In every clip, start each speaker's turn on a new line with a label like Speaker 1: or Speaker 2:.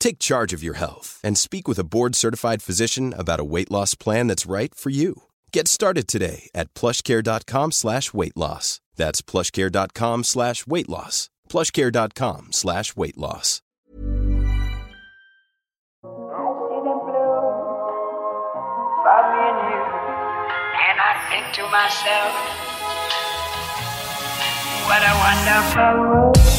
Speaker 1: Take charge of your health and speak with a board-certified physician about a weight loss plan that's right for you. Get started today at plushcare.com slash weight loss. That's plushcare.com slash weight loss. plushcare.com slash weight loss.
Speaker 2: And I think to myself, what a wonderful world.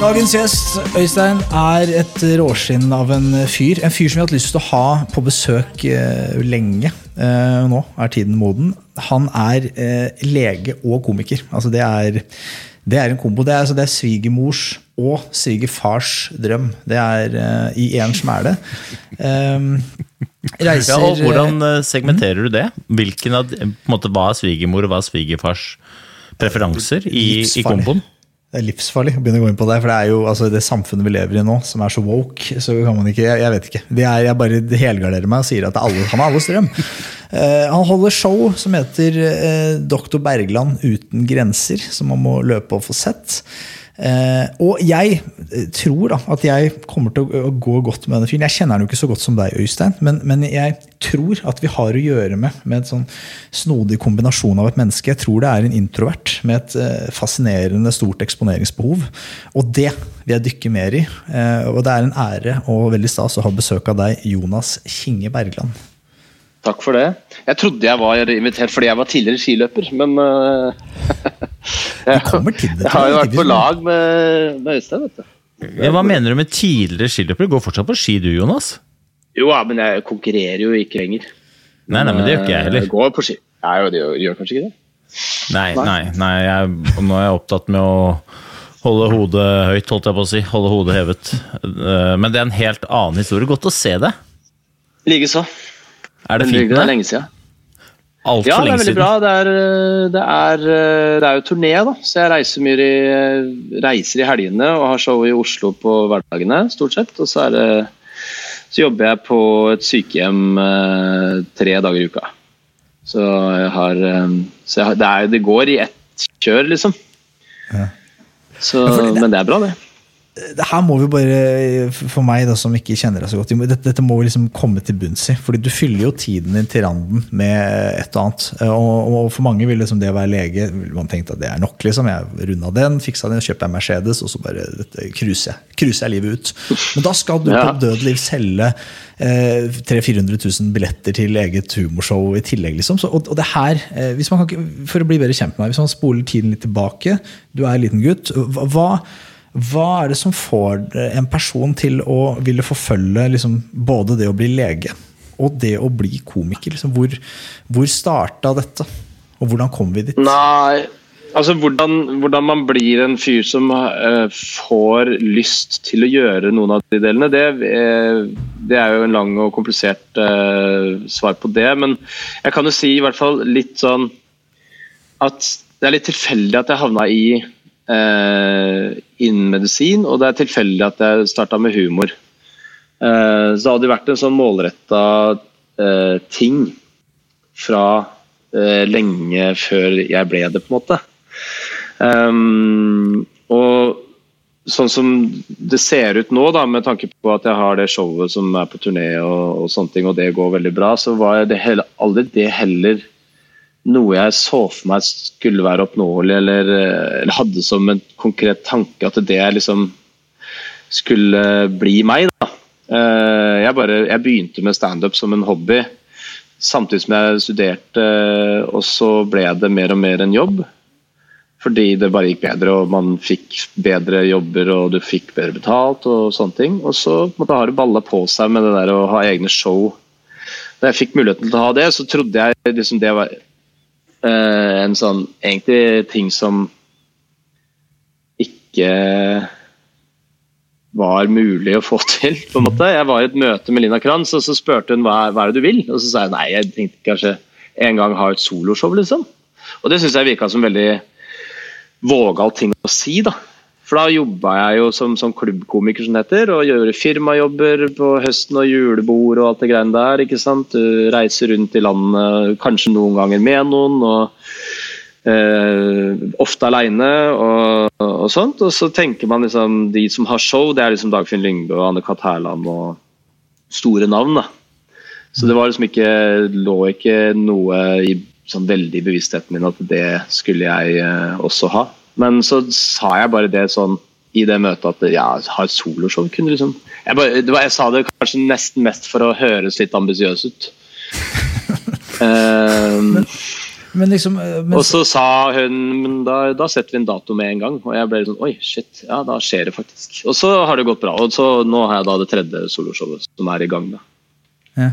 Speaker 3: Dagens gjest, Øystein, er et råskinn av en fyr. En fyr som vi har hatt lyst til å ha på besøk eh, lenge. Eh, nå er tiden moden. Han er eh, lege og komiker. Altså det er, det er en kombo. Det er, altså det er svigermors og svigerfars drøm. Det er eh, i én smæle. Um, reiser
Speaker 4: Ja, og hvordan eh, segmenterer du det? Hvilken av, på en måte, Hva er svigermor, og hva er svigerfars preferanser i, i komboen?
Speaker 3: Det er livsfarlig å begynne å gå inn på det. For det er jo altså, det samfunnet vi lever i nå, som er så woke, så kan man ikke Jeg, vet ikke. Det er, jeg bare helgarderer meg og sier at alle, han har alles drøm. Uh, han holder show som heter uh, Doktor Bergland uten grenser, som man må løpe og få sett. Eh, og jeg eh, tror da at jeg kommer til å, gå godt med denne fyren. Jeg kjenner han jo ikke så godt som deg, Øystein, men, men jeg tror at vi har å gjøre med, med et sånn snodig kombinasjon av et menneske. Jeg tror det er en introvert med et eh, fascinerende stort eksponeringsbehov. Og det vil jeg dykke mer i. Og det er en ære og veldig stas å ha besøk av deg, Jonas Kinge Bergland.
Speaker 5: Takk for det. Jeg trodde jeg var invitert fordi jeg var tidligere skiløper, men
Speaker 3: kommer til det,
Speaker 5: jeg har jo vært på lag med, med Øystein, vet du.
Speaker 4: Ja, hva mener du med tidligere skiløpere? Går fortsatt på ski du, Jonas?
Speaker 5: Jo, ja, men jeg konkurrerer jo ikke lenger.
Speaker 4: Nei, nei, men det gjør ikke jeg heller.
Speaker 5: Jeg går på ski. Nei, det gjør, gjør kanskje ikke det?
Speaker 4: Nei, nei, nei jeg, nå er jeg opptatt med å holde hodet høyt, holdt jeg på å si. Holde hodet hevet. Eh, Men det er en helt annen historie. Godt å se det.
Speaker 5: Likeså.
Speaker 4: Er det fint
Speaker 5: Det er lenge siden.
Speaker 4: Altfor
Speaker 5: Ja, det er
Speaker 4: lenge
Speaker 5: veldig
Speaker 4: siden.
Speaker 5: bra. Det er, øh, det er, øh, det er jo turné, da. Så jeg reiser mye i, øh, reiser i helgene og har show i Oslo på hverdagene, stort sett. Og så, er det, så jobber jeg på et sykehjem tre dager i uka. Så jeg har, så jeg har det, er, det går i ett kjør, liksom. Så,
Speaker 3: Ja, det-
Speaker 5: men det er bra, det.
Speaker 3: Det her må vi bare, for meg da, som ikke kjenner deg så godt, dette, dette må vi liksom komme til bunns i. fordi du fyller jo tiden din til randen med et og annet. Og, og for mange vil liksom det å være lege man tenke at det er nok. liksom, Jeg runda den, fiksa den, kjøper jeg Mercedes, og så bare cruiser jeg. Cruiser jeg livet ut. Men da skal du på dødeliv selge eh, 300 000-400 000 billetter til eget humorshow i tillegg. liksom. Så, og, og det her, eh, hvis man kan, For å bli bedre kjent med deg, hvis man spoler tiden litt tilbake, du er en liten gutt. hva- hva er det som får en person til å ville forfølge liksom, både det å bli lege og det å bli komiker? Liksom, hvor, hvor starta dette, og hvordan kom vi dit?
Speaker 5: Nei, altså hvordan, hvordan man blir en fyr som uh, får lyst til å gjøre noen av de delene, det, uh, det er jo en lang og komplisert uh, svar på det. Men jeg kan jo si i hvert fall litt sånn at det er litt tilfeldig at jeg havna i innen medisin, og det er tilfeldig at jeg starta med humor. Eh, så det hadde vært en sånn målretta eh, ting fra eh, lenge før jeg ble det, på en måte. Um, og sånn som det ser ut nå, da, med tanke på at jeg har det showet som er på turné og, og sånne ting, og det går veldig bra, så var det heller, aldri det heller noe jeg så for meg skulle være oppnåelig, eller, eh, eller hadde som en konkret tanke at det liksom skulle bli meg. da. Eh, Jeg, bare, jeg begynte med standup som en hobby samtidig som jeg studerte, og så ble det mer og mer en jobb. Fordi det bare gikk bedre, og man fikk bedre jobber og du fikk bedre betalt. og sånne ting. Og så måtte har det balla på seg med det der å ha egne show. Da jeg fikk muligheten til å ha det, så trodde jeg liksom det var eh, en sånn egentlig ting som ikke var mulig å få til. på en måte. Jeg var i et møte med Lina Kranz, og så spurte hun hva, hva er det du vil. Og så sa jeg nei, jeg tenkte kanskje en gang ha et soloshow, liksom. Og det syns jeg virka som veldig vågal ting å si, da. For da jobba jeg jo som, som klubbkomiker, som det heter, og gjorde firmajobber på høsten og julebord og alt det greiene der. ikke sant? Du reiser rundt i landet, kanskje noen ganger med noen. og eh, Ofte aleine og, og, sånt. Og så tenker man liksom de som har show, det er liksom Dagfinn Lyngbø og Anne-Kat. Hærland og store navn. da. Så det var liksom ikke, lå ikke noe i sånn veldig bevisstheten min at det skulle jeg eh, også ha. Men så sa jeg bare det sånn i det møtet at ja, ha et soloshow kunne liksom jeg, bare, var, jeg, sa det kanskje nesten mest for å høres litt ambisiøs ut. um,
Speaker 3: men, men liksom, eh, men,
Speaker 5: og så sa hun men da, da, setter vi en dato med en gang. Og jeg ble sånn Oi, shit. Ja, da skjer det faktisk. Og så har det gått bra. Og så nå har jeg da det tredje soloshowet som er i gang. da.
Speaker 3: Ja.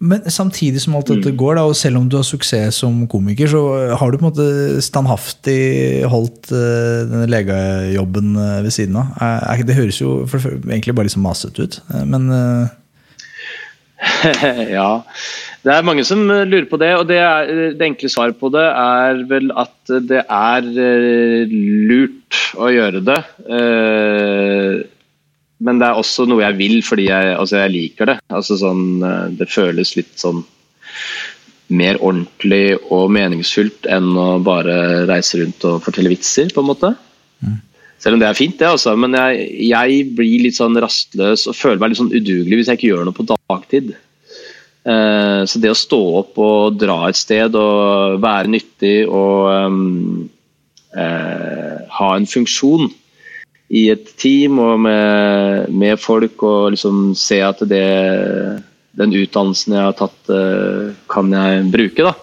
Speaker 3: Men samtidig som alt dette
Speaker 5: Mm.
Speaker 3: går, da, og selv om du har suksess som komiker, så har du på en måte standhaftig holdt uh, denne legejobben uh, ved siden av. Det høres jo egentlig bare liksom masete ut, uh, men
Speaker 5: ja. Det er mange som lurer på det, og det, er, det, enkle svaret på det er vel at det er lurt å gjøre det. Men det er også noe jeg vil fordi jeg, altså jeg liker det. Altså sånn, det føles litt sånn mer ordentlig og meningsfullt enn å bare reise rundt og fortelle vitser, på en måte. Mm. Selv om det er fint, det, altså. Men jeg, jeg, blir litt sånn rastløs og føler meg litt sånn udugelig hvis jeg ikke gjør noe på dagtid. Uh, så det å stå opp og dra et sted og være nyttig og um, uh, ha en funksjon i et team og med, med folk og liksom se at det, den utdannelsen jeg har tatt, uh, kan jeg bruke. da.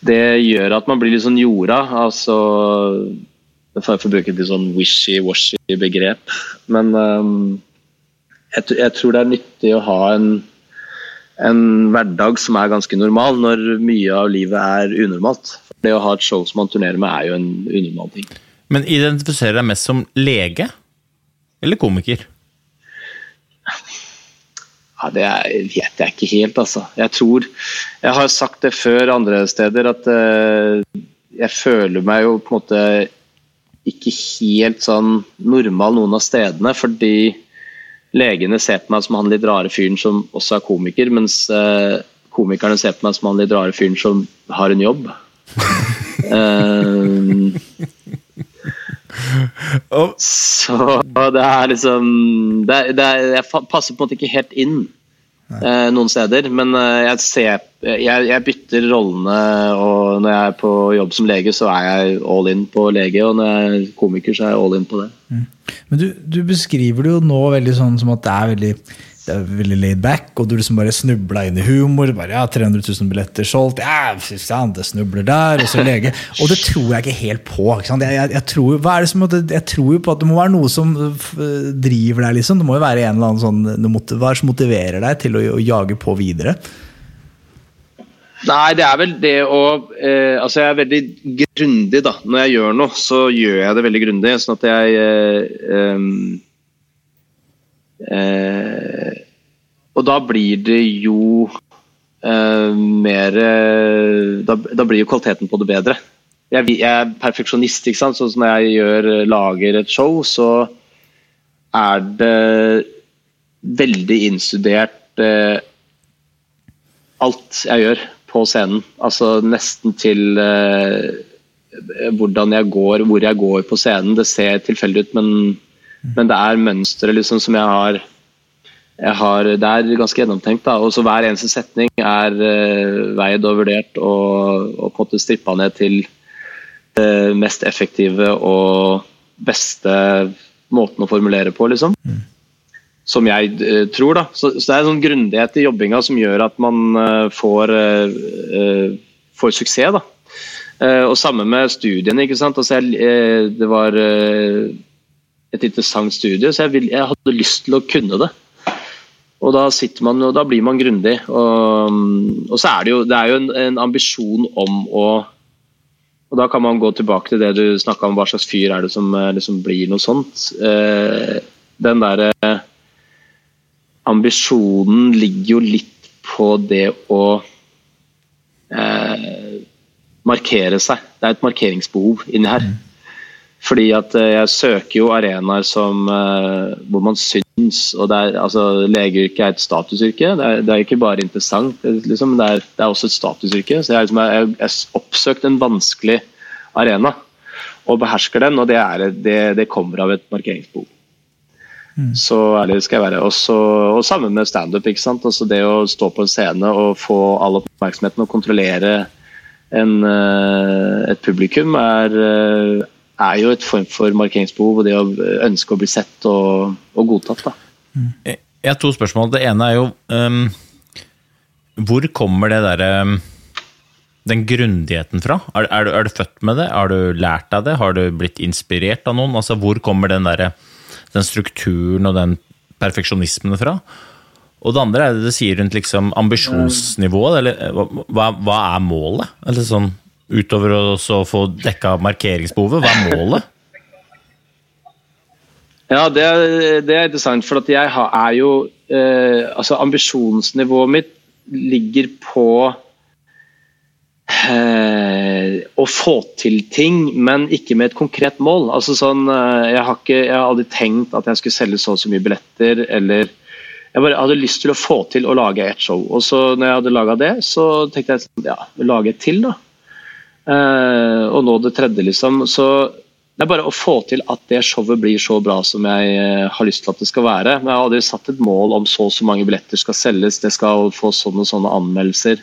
Speaker 5: Det gjør at man blir litt sånn jorda. altså for å bruke et litt sånn wishy-washy begrep. Men um, jeg, jeg, tror det er nyttig å ha en, en, hverdag som er ganske normal, når mye av livet er unormalt. Det å ha et show som man turnerer med, er jo en unormal ting.
Speaker 4: Men identifiserer deg mest som lege eller komiker?
Speaker 5: Ja, Det vet jeg ikke helt, altså. Jeg tror Jeg har sagt det før andre steder at uh, jeg føler meg jo på en måte ikke helt sånn normal noen av stedene, fordi legene ser på meg som han litt rare fyren som også er komiker, mens uh, komikerne ser på meg som han litt rare fyren som har en jobb. uh,
Speaker 4: oh.
Speaker 5: Så det er liksom det er, det er, Jeg passer på en måte ikke helt inn eh, noen steder, men jeg ser jeg, jeg, bytter rollene, og når jeg er på jobb som lege, så er jeg all in på lege, og når jeg er komiker, så er jeg all in på det.
Speaker 3: Mm. Men du, du, beskriver det jo nå veldig sånn som at det er veldig, det er veldig laid back, og du liksom bare snubla inn i humor. bare ja, 300 000 billetter solgt, ja, det snubler der, og så lege. Og det tror jeg ikke helt på. Ikke jeg, jeg, jeg, tror, hva er det som, jeg tror jo på at det må være noe som driver deg, liksom. Det må jo være en eller annen sånn, hva som motiverer deg til å, å jage på videre?
Speaker 5: Nei, det er vel det å eh, Altså, jeg er veldig grundig, da. Når jeg gjør noe, så gjør jeg det veldig grundig. Sånn at jeg eh, eh, Og da blir det jo mer da, da, blir jo kvaliteten på det bedre. Jeg, jeg er perfeksjonist, ikke sant. Sånn som når jeg gjør, lager et show, så er det veldig innstudert alt jeg gjør på scenen. Altså nesten til uh, hvordan jeg går, hvor jeg går på scenen. Det ser tilfeldig ut, men. Men det er mønstre liksom, som jeg har, jeg har Det er ganske gjennomtenkt. da, og så Hver eneste setning er uh, veid og vurdert og, og på en måte strippa ned til det mest effektive og beste måten å formulere på, liksom. Mm som jeg uh, tror. da. Så, så, Det er en sånn grundighet i jobbinga som gjør at man uh, får, uh, får, suksess. da. Eh, og samme med studiene. ikke sant? Altså, jeg, eh, det var eh, et interessant studie, så jeg, vil, jeg hadde lyst til å kunne det. Og da sitter man, og da blir man grundig. Og, og så er det jo, det er jo en, en, ambisjon om å Og da kan man gå tilbake til det du snakka om, hva slags fyr er det som liksom blir noe sånt. Eh, den derre ambisjonen ligger jo litt på det å eh, markere seg. Det er et markeringsbehov inni her. Mm. Fordi at eh, jeg søker jo arenaer som uh, hvor man syns. og det er, altså Legeyrket er et statusyrke. Det er, det er ikke bare interessant, det er, liksom, det, er, det er, også et statusyrke. Så jeg, liksom, jeg, jeg oppsøkt en vanskelig arena og behersker den, og det, er, det det kommer av et markeringsbehov. Mm. Så ærlig skal jeg være. Også, og sammen med standup. Altså det å stå på en scene og få all oppmerksomheten og kontrollere en, uh, et publikum er er jo et form for markeringsbehov og det å ønske å bli sett og, og godtatt. Da.
Speaker 4: Jeg har to spørsmål. Det ene er jo um, Hvor kommer det derre um, den grundigheten fra? Er, er, du, er, du, født med det? Har du lært av det? Har du blitt inspirert av noen? Altså, Hvor kommer den, der, den strukturen og den perfeksjonismen fra? Og det andre er det du sier rundt liksom ambisjonsnivået. Eller, hva, hva, er målet? Eller sånn, utover å få dekka markeringsbehovet? Hva er målet?
Speaker 5: Ja, det, det er interessant. For jeg har, er jo eh, Altså, ambisjonsnivået mitt ligger på eh, å få til ting, men ikke med et konkret mål. Altså sånn, eh, jeg, har ikke, jeg har aldri tenkt at jeg skulle selge så og så mye billetter, eller jeg bare hadde lyst til å få til å lage et show. Og så når jeg hadde laga det, så tenkte jeg sånn, ja, lage et til, da. Uh, og nå det tredje, liksom. Så det er bare å få til at det showet blir så bra som jeg uh, har lyst til at det skal være. Men jeg har aldri satt et mål om så og så mange billetter skal selges, det skal få sånne og sånne anmeldelser.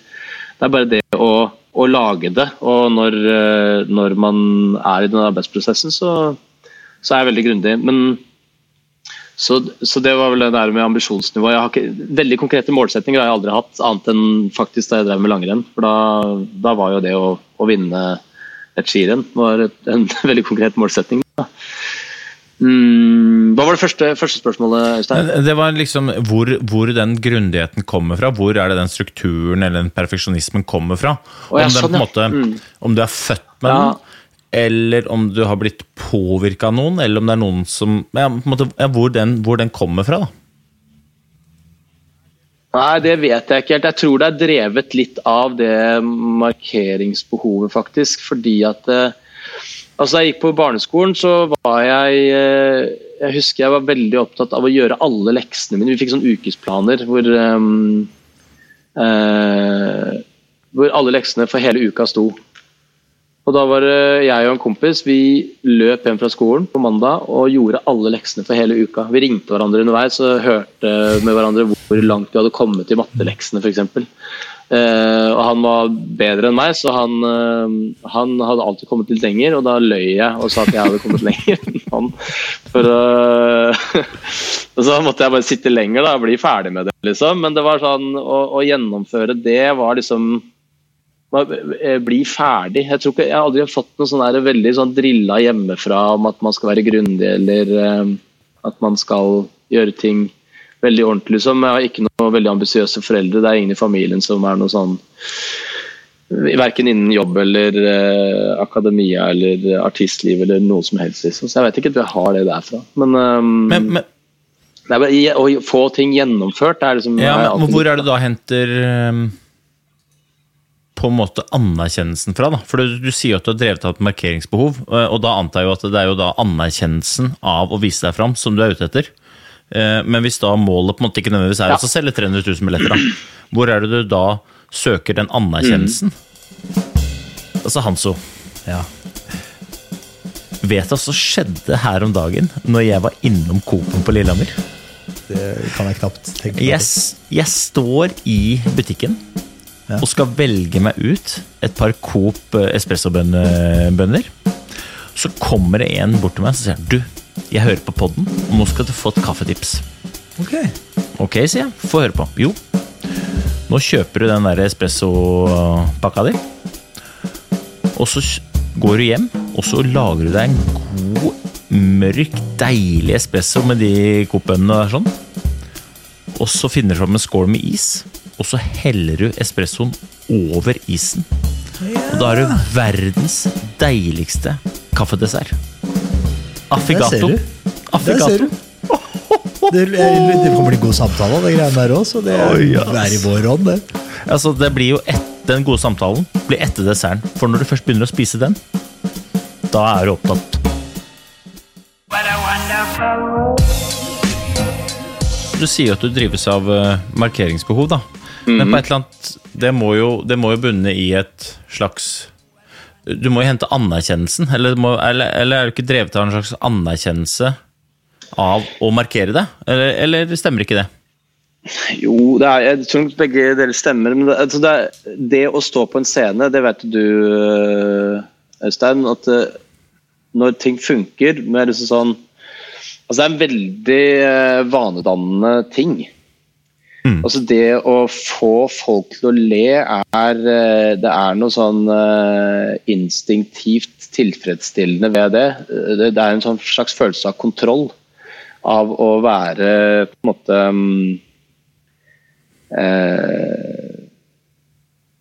Speaker 5: Det er bare det å, å lage det. Og når, uh, når, man er i den arbeidsprosessen, så, så er jeg veldig grundig. Men så, så, det var vel det der med ambisjonsnivå. Jeg har ikke, veldig konkrete målsetninger har jeg aldri hatt, annet enn faktisk da jeg drev med langrenn. For da, da var jo det å, å vinne et skirenn var en veldig konkret målsetning. Mm, hva var det første, første spørsmålet, Øystein?
Speaker 4: Det var liksom hvor, hvor, den grundigheten kommer fra. Hvor er det den strukturen eller den perfeksjonismen kommer fra? Om, ja, sånn, ja. måte, mm. om du er født med ja. den, eller om du har blitt påvirka av noen, eller om det er noen som ja, måte, hvor, den, hvor, den, kommer fra, da?
Speaker 5: Nei, det vet jeg ikke helt. Jeg tror det er drevet litt av det markeringsbehovet, faktisk. Fordi at eh, Altså, jeg gikk på barneskolen, så var jeg eh, Jeg husker jeg var veldig opptatt av å gjøre alle leksene mine. Vi fikk sånne ukesplaner hvor um, uh, Hvor alle leksene for hele uka sto. Og Da var det jeg og en kompis vi løp hjem fra skolen på mandag og gjorde alle leksene for hele uka. Vi ringte hverandre underveis og hørte med hverandre hvor langt vi hadde kommet i matteleksene f.eks. Eh, og han var bedre enn meg, så han, eh, han, hadde alltid kommet litt lenger. Og da løy jeg og sa at jeg hadde kommet lenger enn han. For, uh, og så måtte jeg bare sitte lenger da, og bli ferdig med det, liksom. Men det var sånn, å, å gjennomføre det var liksom bli ferdig. Jeg tror ikke, jeg har aldri fått noe sånn der, veldig sånn drilla hjemmefra om at man skal være grundig eller um, at man skal gjøre ting veldig ordentlig. Som jeg har ikke noen veldig ambisiøse foreldre. Det er ingen i familien som er noe sånn Verken innen jobb eller uh, akademia eller artistliv eller noe som helst. Liksom. Så jeg vet ikke at jeg har det derfra. Men, um, men, men bare, å få ting gjennomført er liksom
Speaker 4: ja, men, Hvor er det da henter um på en måte anerkjennelsen fra? da? For du, du sier at du har drevet av et markeringsbehov, eh, og da antar jeg jo at det er jo da anerkjennelsen av å vise deg fram som du er ute etter. Eh, men hvis da målet på en måte ikke nødvendigvis er ja. å selge 300 000 billetter, da, hvor er det du da søker den anerkjennelsen? Mm. Altså, Hanso. Ja. Vet du hva som skjedde her om dagen, når jeg var innom coop på Lillehammer?
Speaker 3: Det kan jeg knapt tenke
Speaker 4: meg. Jeg, jeg står i butikken ja. og skal velge meg ut et par Coop eh, espressobønner. Så kommer det en bort til meg og sier du, jeg hører på poden, og nå skal du få et kaffetips.
Speaker 3: Ok,
Speaker 4: Ok, sier jeg. Få høre på. Jo, nå kjøper du den der espressopakka di. og så går du hjem, og så lager du deg en god, mørk, deilig espresso med de kopbønnene og sånn. Og så finner du fram en skål med is, og så heller du espressoen over isen. Og da har du verdens deiligste kaffedessert. Affigato. Affigato.
Speaker 3: du. Det, det kommer bli god samtale av det greiene der òg, så det
Speaker 4: Oi,
Speaker 3: er i vår ånd, det.
Speaker 4: Altså, det blir jo et, Den gode samtalen blir etter desserten. For når du først begynner å spise den, da er du opptatt. Du sier at du drives av eh, markeringsbehov, da. Men på et eller annet det må, jo, det må jo bunne i et slags Du må jo hente anerkjennelsen. Eller, må, eller, eller er du ikke drevet av en slags anerkjennelse av å markere det? Eller, eller stemmer ikke det?
Speaker 5: Jo, det er, jeg tror begge deler stemmer. Men det, altså det, er- det å stå på en scene, det vet du, øh, Øystein, at øh, når ting funker med liksom sånn Altså det er en veldig øh, vanedannende ting. Altså Det å få folk til å le er øh, Det er noe sånn øh, instinktivt tilfredsstillende ved det. Øh, Det det er en sånn slags følelse av kontroll. Av å være på en måte mm, Eh,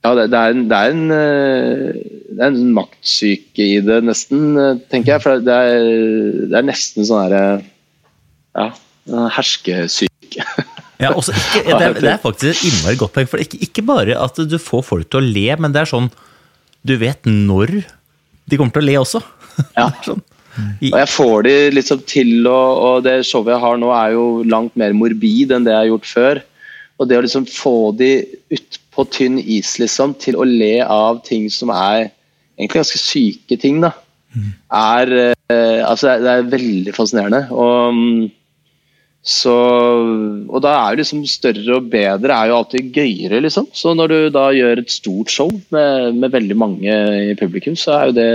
Speaker 5: ja, det, det er en, det er en, eh, det er en maktsyke i det, nesten, eh, tenker jeg. For det er, det er nesten sånn herre Ja, herskesyke.
Speaker 4: Ja, også ikke, det, det er faktisk et innmari godt poeng. For ikke, ikke bare at du får folk til å le, men det er sånn Du vet når de kommer til å le også.
Speaker 5: Ja.
Speaker 4: sånn.
Speaker 5: Og jeg får de liksom til å Og det showet jeg har nå, er jo langt mer morbid enn det jeg har gjort før. Og det å liksom få de ut på tynn is, liksom, til å le av ting som er egentlig ganske syke ting, da, er eh, Altså, det er, det er veldig fascinerende. Og mm, så Og da er liksom større og bedre er jo alltid gøyere, liksom. Så når du da gjør et stort show med, med veldig mange i publikum, så er jo det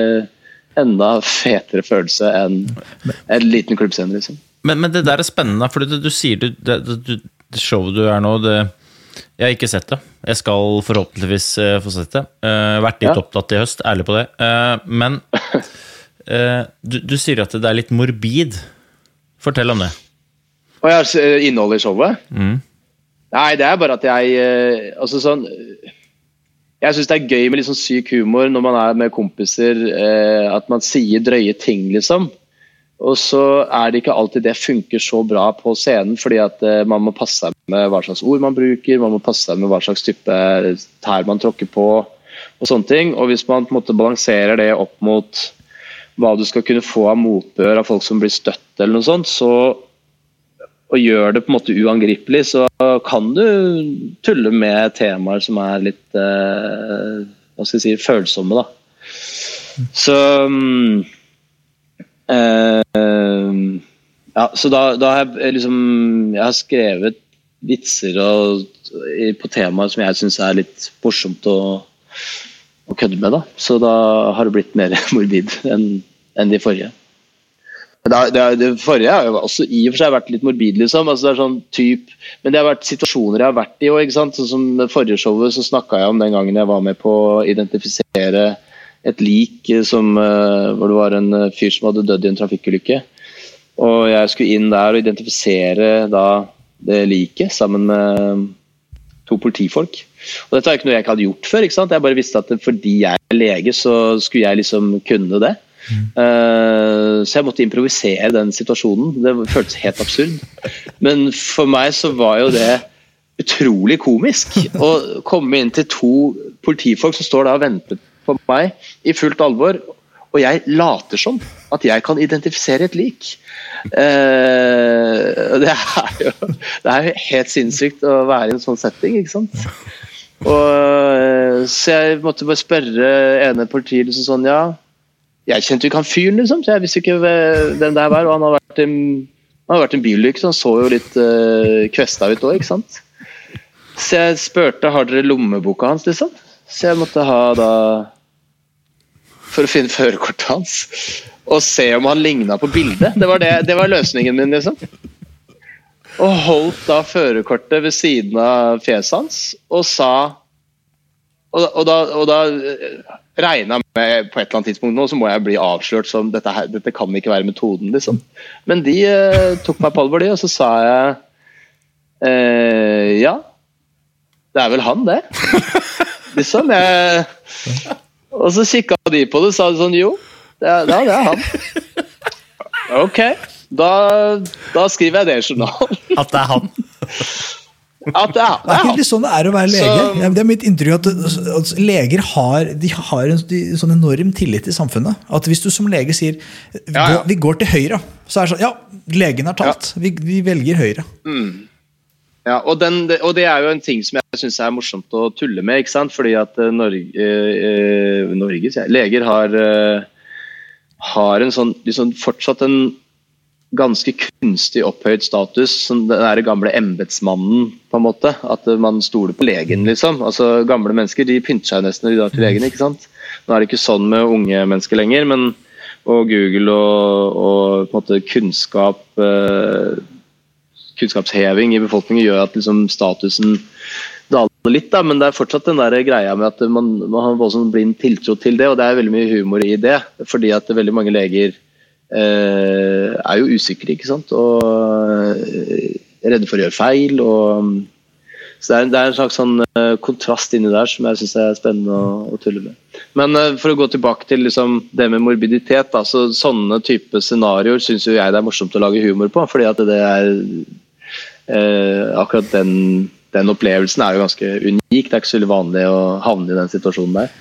Speaker 5: enda fetere følelse enn en liten klubbscene, liksom.
Speaker 4: Men, men det der er spennende, for du, du sier du, det, du, det showet du er nå det, Jeg har ikke sett det. Jeg skal forhåpentligvis eh, få sett det. Uh, vært litt
Speaker 5: Ja.
Speaker 4: opptatt i høst, ærlig på det. Uh, men du, du sier at det er litt morbid. Fortell om det.
Speaker 5: Og jeg har innholdet i showet?
Speaker 4: Mm.
Speaker 5: Nei, det er bare at jeg eh, Altså sånn Jeg syns det er gøy med litt sånn syk humor når man er med kompiser. eh, At man sier drøye ting, liksom. Og så er det ikke alltid det funker så bra på scenen, fordi at eh, man må passe seg med hva slags ord man bruker, man må passe seg med hva slags type tær man tråkker på, og sånne ting. Og hvis man på en måte balanserer det opp mot hva du skal kunne få av motbør av folk som blir støtt, eller noe sånt, så og gjør det på en måte uangripelig, så kan du tulle med temaer som er litt eh, hva skal jeg si, følsomme, da. Så mm, eh, Ja, så da, da har jeg liksom Jeg har skrevet vitser og, på temaer som jeg syns er litt morsomt å, å kødde med, da. Så da har det blitt mer morbid enn enn de forrige. Det, er- det, er- det forrige har jo også i og for seg vært litt morbid, liksom. Altså det er sånn typ, men det har vært situasjoner jeg har vært i òg. Sånn som forrige showet så snakka jeg om den gangen jeg var med på å identifisere et lik eh, som, eh, hvor det var en eh, fyr som hadde dødd i en trafikkulykke. Og jeg skulle inn der og identifisere da det liket sammen med to politifolk. Og dette var ikke noe jeg ikke hadde gjort før. ikke sant? Jeg bare visste at fordi jeg er lege, så skulle jeg liksom kunne det. Eh, så jeg måtte improvisere den situasjonen. Det føltes helt absurd. Men for meg så var jo det utrolig komisk å komme inn til to politifolk som står der og venter på meg i fullt alvor, og jeg later som at jeg kan identifisere et lik. Eh, det, er jo, det er jo helt sinnssykt å være i en sånn setting, ikke sant. Og, eh, så jeg måtte bare spørre ene politiet liksom sånn, ja jeg kjente jo ikke han fyren, liksom, så jeg visste ikke hvem det var. Og han har vært en, har vært en bilulykke, så han så jo litt uh, kvesta ut òg, ikke sant. Så jeg spurte har dere lommeboka hans, liksom. Så jeg måtte ha da For å finne førerkortet hans. Og se om han ligna på bildet. Det var, det, det var løsningen min, liksom. Og holdt da førerkortet ved siden av fjeset hans og sa og, og da, og da regna jeg med på et eller annet tidspunkt nå så må jeg bli avslørt som dette, her, dette kan ikke være metoden, liksom. Men de eh, tok meg på alvor, de, og så sa jeg eh, ja. Det er vel han, det. liksom. Jeg, og så kikka de på det og sa sånn jo, det er, ja, det er han. Ok, da, da skriver jeg det i journalen.
Speaker 4: At det er han.
Speaker 5: At det er, det
Speaker 3: Det er
Speaker 5: han.
Speaker 3: sånn det er å være lege.
Speaker 5: Så-
Speaker 3: Det er mitt inntrykk at, at leger har, de har en de, sånn enorm tillit i samfunnet. At hvis du som lege sier vi,
Speaker 5: Ja, ja.
Speaker 3: Går, vi går til høyre, så er det sånn Ja, legen har talt. Vi, vi velger høyre.
Speaker 5: Ja, og, den, og det er jo en ting som jeg syns er morsomt å tulle med. ikke sant? Fordi at eh, Norge, eh, Norge sier jeg, leger har, eh, har en sånn, liksom fortsatt en ganske kunstig opphøyd status. Som den gamle embetsmannen, på en måte. At man stoler på legen, liksom. Altså Gamle mennesker de pynter seg nesten når de drar til legen. ikke sant? Nå er det ikke sånn med unge mennesker lenger, men og Google og, og på en måte kunnskap eh, kunnskapsheving i befolkningen gjør at liksom, statusen daler litt, da, men det er fortsatt den der greia med at man, man har voldsomt blind tiltro til det, og det er veldig mye humor i det. Fordi at veldig mange leger er jo usikre, ikke sant, og eh, redde for å gjøre feil. og så det er, det er en slags sånn eh, kontrast inni der som jeg syns er spennende å, å tulle med. Men eh, for å gå tilbake til liksom, det med morbiditet, da, så sånne type scenarioer syns jeg det er morsomt å lage humor på. fordi at det er eh, akkurat den, den opplevelsen er jo ganske unik. Det er ikke så veldig vanlig å havne i den situasjonen der.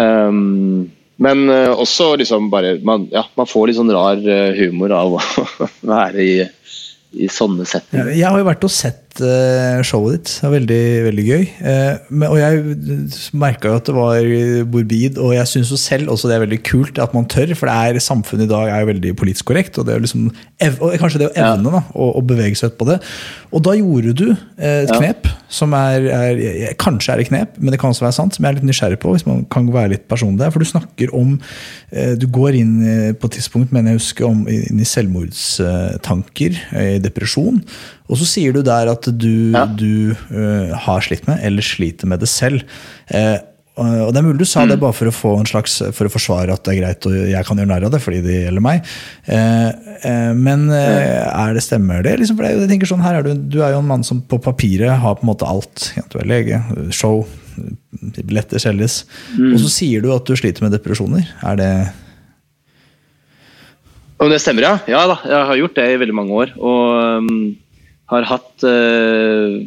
Speaker 5: Um, men eh, også liksom bare man, ja, man får litt sånn rar eh, humor av å være i, i sånne settinger.
Speaker 3: Jeg har jo vært og sett eh, showet ditt. Det var veldig, veldig gøy. Eh, men, og jeg merka jo at det var morbid, og jeg syns jo selv også det er veldig kult at man tør, for det er, samfunnet i dag er jo veldig politisk korrekt, og det er liksom og kanskje det å evne da, å, å bevege seg ut på det. Og da gjorde du eh, et knep som er, er Kanskje er det knep, men det kan også være sant, som jeg er litt nysgjerrig på, hvis man kan være litt personlig der. For du snakker om Du går inn på et tidspunkt, mener jeg husker, om, inn i selvmordstanker, i depresjon. Og så sier du der at du,
Speaker 5: Ja.
Speaker 3: du uh, har slitt med, eller sliter med det selv. Uh, og det er mulig du sa det bare for å få en slags For å forsvare at det er greit og jeg kan gjøre narr av det fordi det gjelder meg. Uh, men eh, er det stemmer det? Liksom, for jeg tenker sånn, her er du, du er jo en mann som på papiret har på en måte alt. Du er lege, show, billetter selges. Og så sier du at du sliter med depresjoner. Er det
Speaker 5: Om det stemmer, ja? Ja da, jeg har gjort det i veldig mange år. Og um, har hatt eh,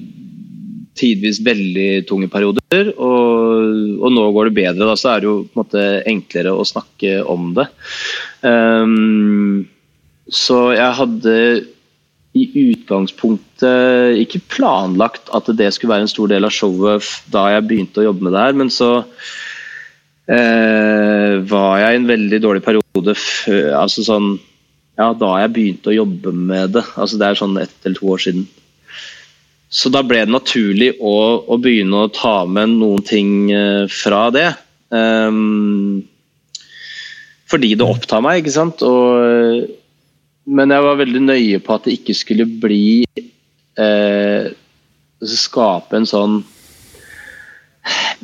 Speaker 5: tidvis veldig tunge perioder. Og, og nå går det bedre, da, så er det jo på en måte enklere å snakke om det. Um, så jeg hadde i utgangspunktet ikke planlagt at det skulle være en stor del av showet da jeg begynte å jobbe med det her, men så eh, var jeg i en veldig dårlig periode før altså sånn, ja, da jeg begynte å jobbe med det. altså Det er sånn ett eller to år siden. Så da ble det naturlig å, å begynne å ta med noen ting eh, fra det. Um, fordi det opptar meg, ikke sant. Og, men jeg var veldig nøye på at det ikke skulle bli eh, Skape en sånn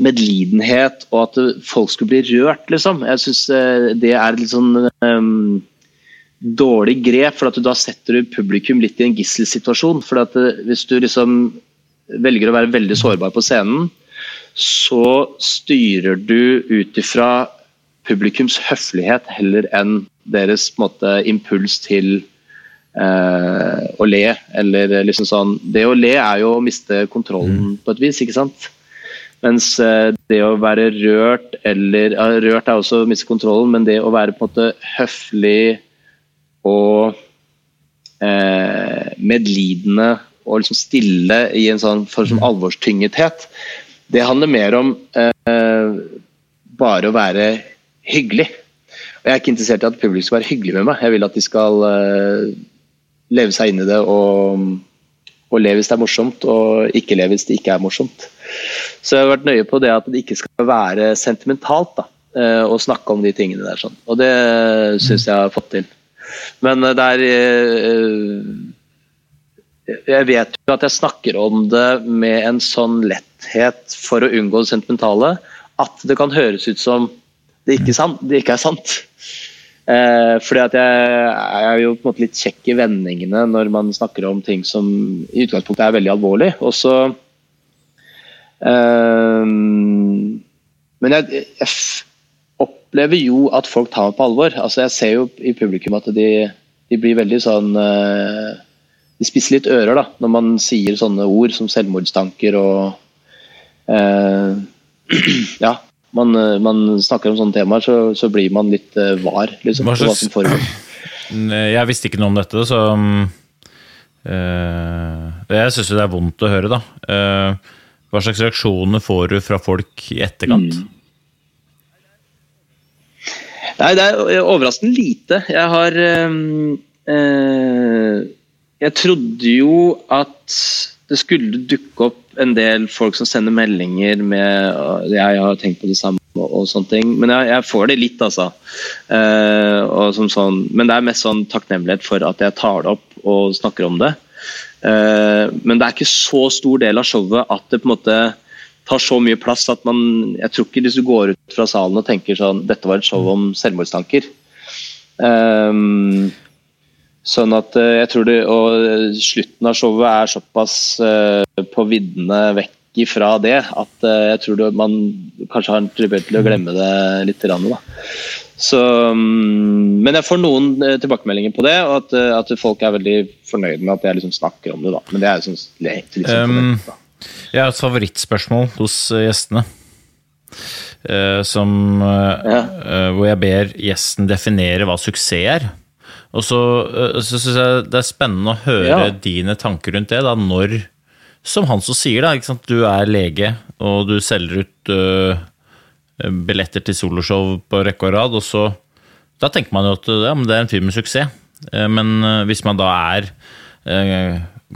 Speaker 5: medlidenhet, og at folk skulle bli rørt, liksom. Jeg syns det er litt sånn ehm, dårlig grep, for at du da setter du publikum litt i en gisselsituasjon. For at eh, hvis du liksom velger å være veldig sårbar på scenen, så styrer du ut ifra publikums høflighet heller enn deres måte, impuls til eh, å le. Eller liksom sånn Det å le er jo å miste kontrollen på et vis, ikke sant? Mens eh, det å være rørt eller ja, Rørt er også å miste kontrollen, men det å være på en måte høflig og eh, medlidende og liksom stille i en sånn form som alvorstyngethet, det handler mer om eh, bare å være hyggelig. Og Jeg er ikke interessert i at publikum skal være hyggelig med meg. Jeg vil at de skal eh, leve seg inn i det og, og le hvis det er morsomt, og ikke le hvis det ikke er morsomt. Så jeg har vært nøye på det at det ikke skal være sentimentalt da, eh, å snakke om de tingene der. Sånn. Og det syns jeg har fått til. Men eh, det er eh, jeg vet jo at jeg snakker om det med en sånn letthet for å unngå det sentimentale, at det kan høres ut som det ikke, sant, det ikke er sant. Eh, fordi at jeg, er jo på en måte litt kjekk i vendingene når man snakker om ting som i utgangspunktet er veldig alvorlig. Og så eh, Men jeg, jeg opplever jo at folk tar meg på alvor. Altså Jeg ser jo i publikum at de, de blir veldig sånn eh, De spisser litt ører da når man sier sånne ord som selvmordstanker og eh, Ja, man, eh, man snakker om sånne temaer, så, så blir man litt eh, var liksom,
Speaker 4: Hva slags-
Speaker 5: som.
Speaker 4: Jeg visste ikke noe om dette, så eh, Jeg syns jo det er vondt å høre, da. Eh, hva slags reaksjoner får du fra folk i etterkant?
Speaker 5: Mm. Nei, det er overraskende lite. Jeg har ehm, eh, Jeg trodde jo at det skulle dukke opp en del folk som sender meldinger med uh, Jeg har tenkt på det samme og, sånne ting. Men jeg, jeg får det litt, altså. Eh, sånn, men det er mest sånn takknemlighet for at jeg tar det opp og snakker om det. Eh, men det er ikke så stor del av showet at det på en måte tar så mye plass at man Jeg tror ikke hvis du går ut fra salen og tenker sånn Dette var et show om selvmordstanker. Um, sånn at eh, jeg tror det Og slutten av showet er såpass uh, på viddene vekk ifra det at uh, jeg tror det, man kanskje har en tilbøyelighet til å glemme det litt. Da. Så, mm, men jeg får noen tilbakemeldinger på det, og at, at folk er veldig fornøyd med at jeg liksom snakker om det. da. Men det er jo sånn litt sånn
Speaker 4: Um,
Speaker 5: forventet, da.
Speaker 4: Jeg har et favorittspørsmål hos eh, gjestene. Eh, som, eh,
Speaker 5: Ja.
Speaker 4: hvor jeg ber gjesten definere hva suksess er. Og så, så syns jeg det er spennende å høre
Speaker 5: Ja.
Speaker 4: dine tanker rundt det. da, Når, som han så sier, da, du er lege og du selger ut uh, billetter til soloshow på rekke og rad, og så Da tenker man jo at ja, det er en fyr med suksess. Men hvis man da er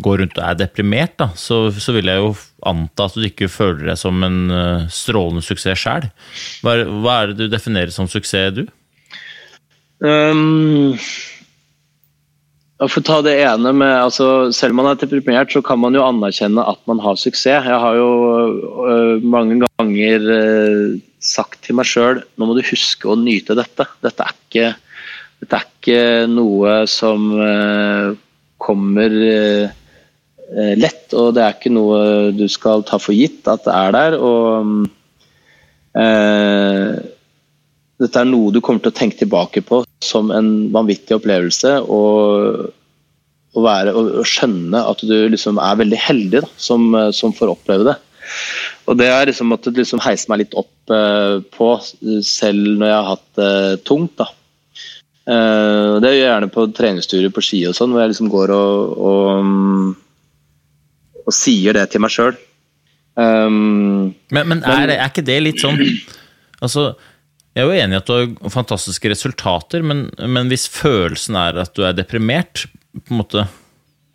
Speaker 4: går rundt og er deprimert, da, så, så vil jeg jo anta at du ikke føler deg som en uh, strålende suksess sjøl. Hva, hva er det du definerer som suksess, du?
Speaker 5: Um, ja, for å ta det ene med altså, Selv om man er deprimert, så kan man jo anerkjenne at man har suksess. Jeg har jo uh, mange ganger uh, sagt til meg sjøl nå må du huske å nyte dette. Dette er ikke, dette er ikke noe som kommer lett, og det er ikke noe du skal ta for gitt at det er der. og eh, dette er noe du kommer til å tenke tilbake på som en vanvittig opplevelse. Og, å, være, å skjønne at du liksom er veldig heldig da, som, eh, som får oppleve det. Og det har liksom måttet liksom heise meg litt opp eh, på, selv når jeg har hatt det tungt. da. Eh, det gjør jeg gjerne på treningsturer på ski og sånn, hvor jeg liksom går og, og, mm, og sier det til meg sjøl. Um,
Speaker 4: Men, men er, det- er ikke det litt sånn Altså, jeg er jo enig i at du har fantastiske resultater, men, men hvis følelsen er at du er deprimert, på en måte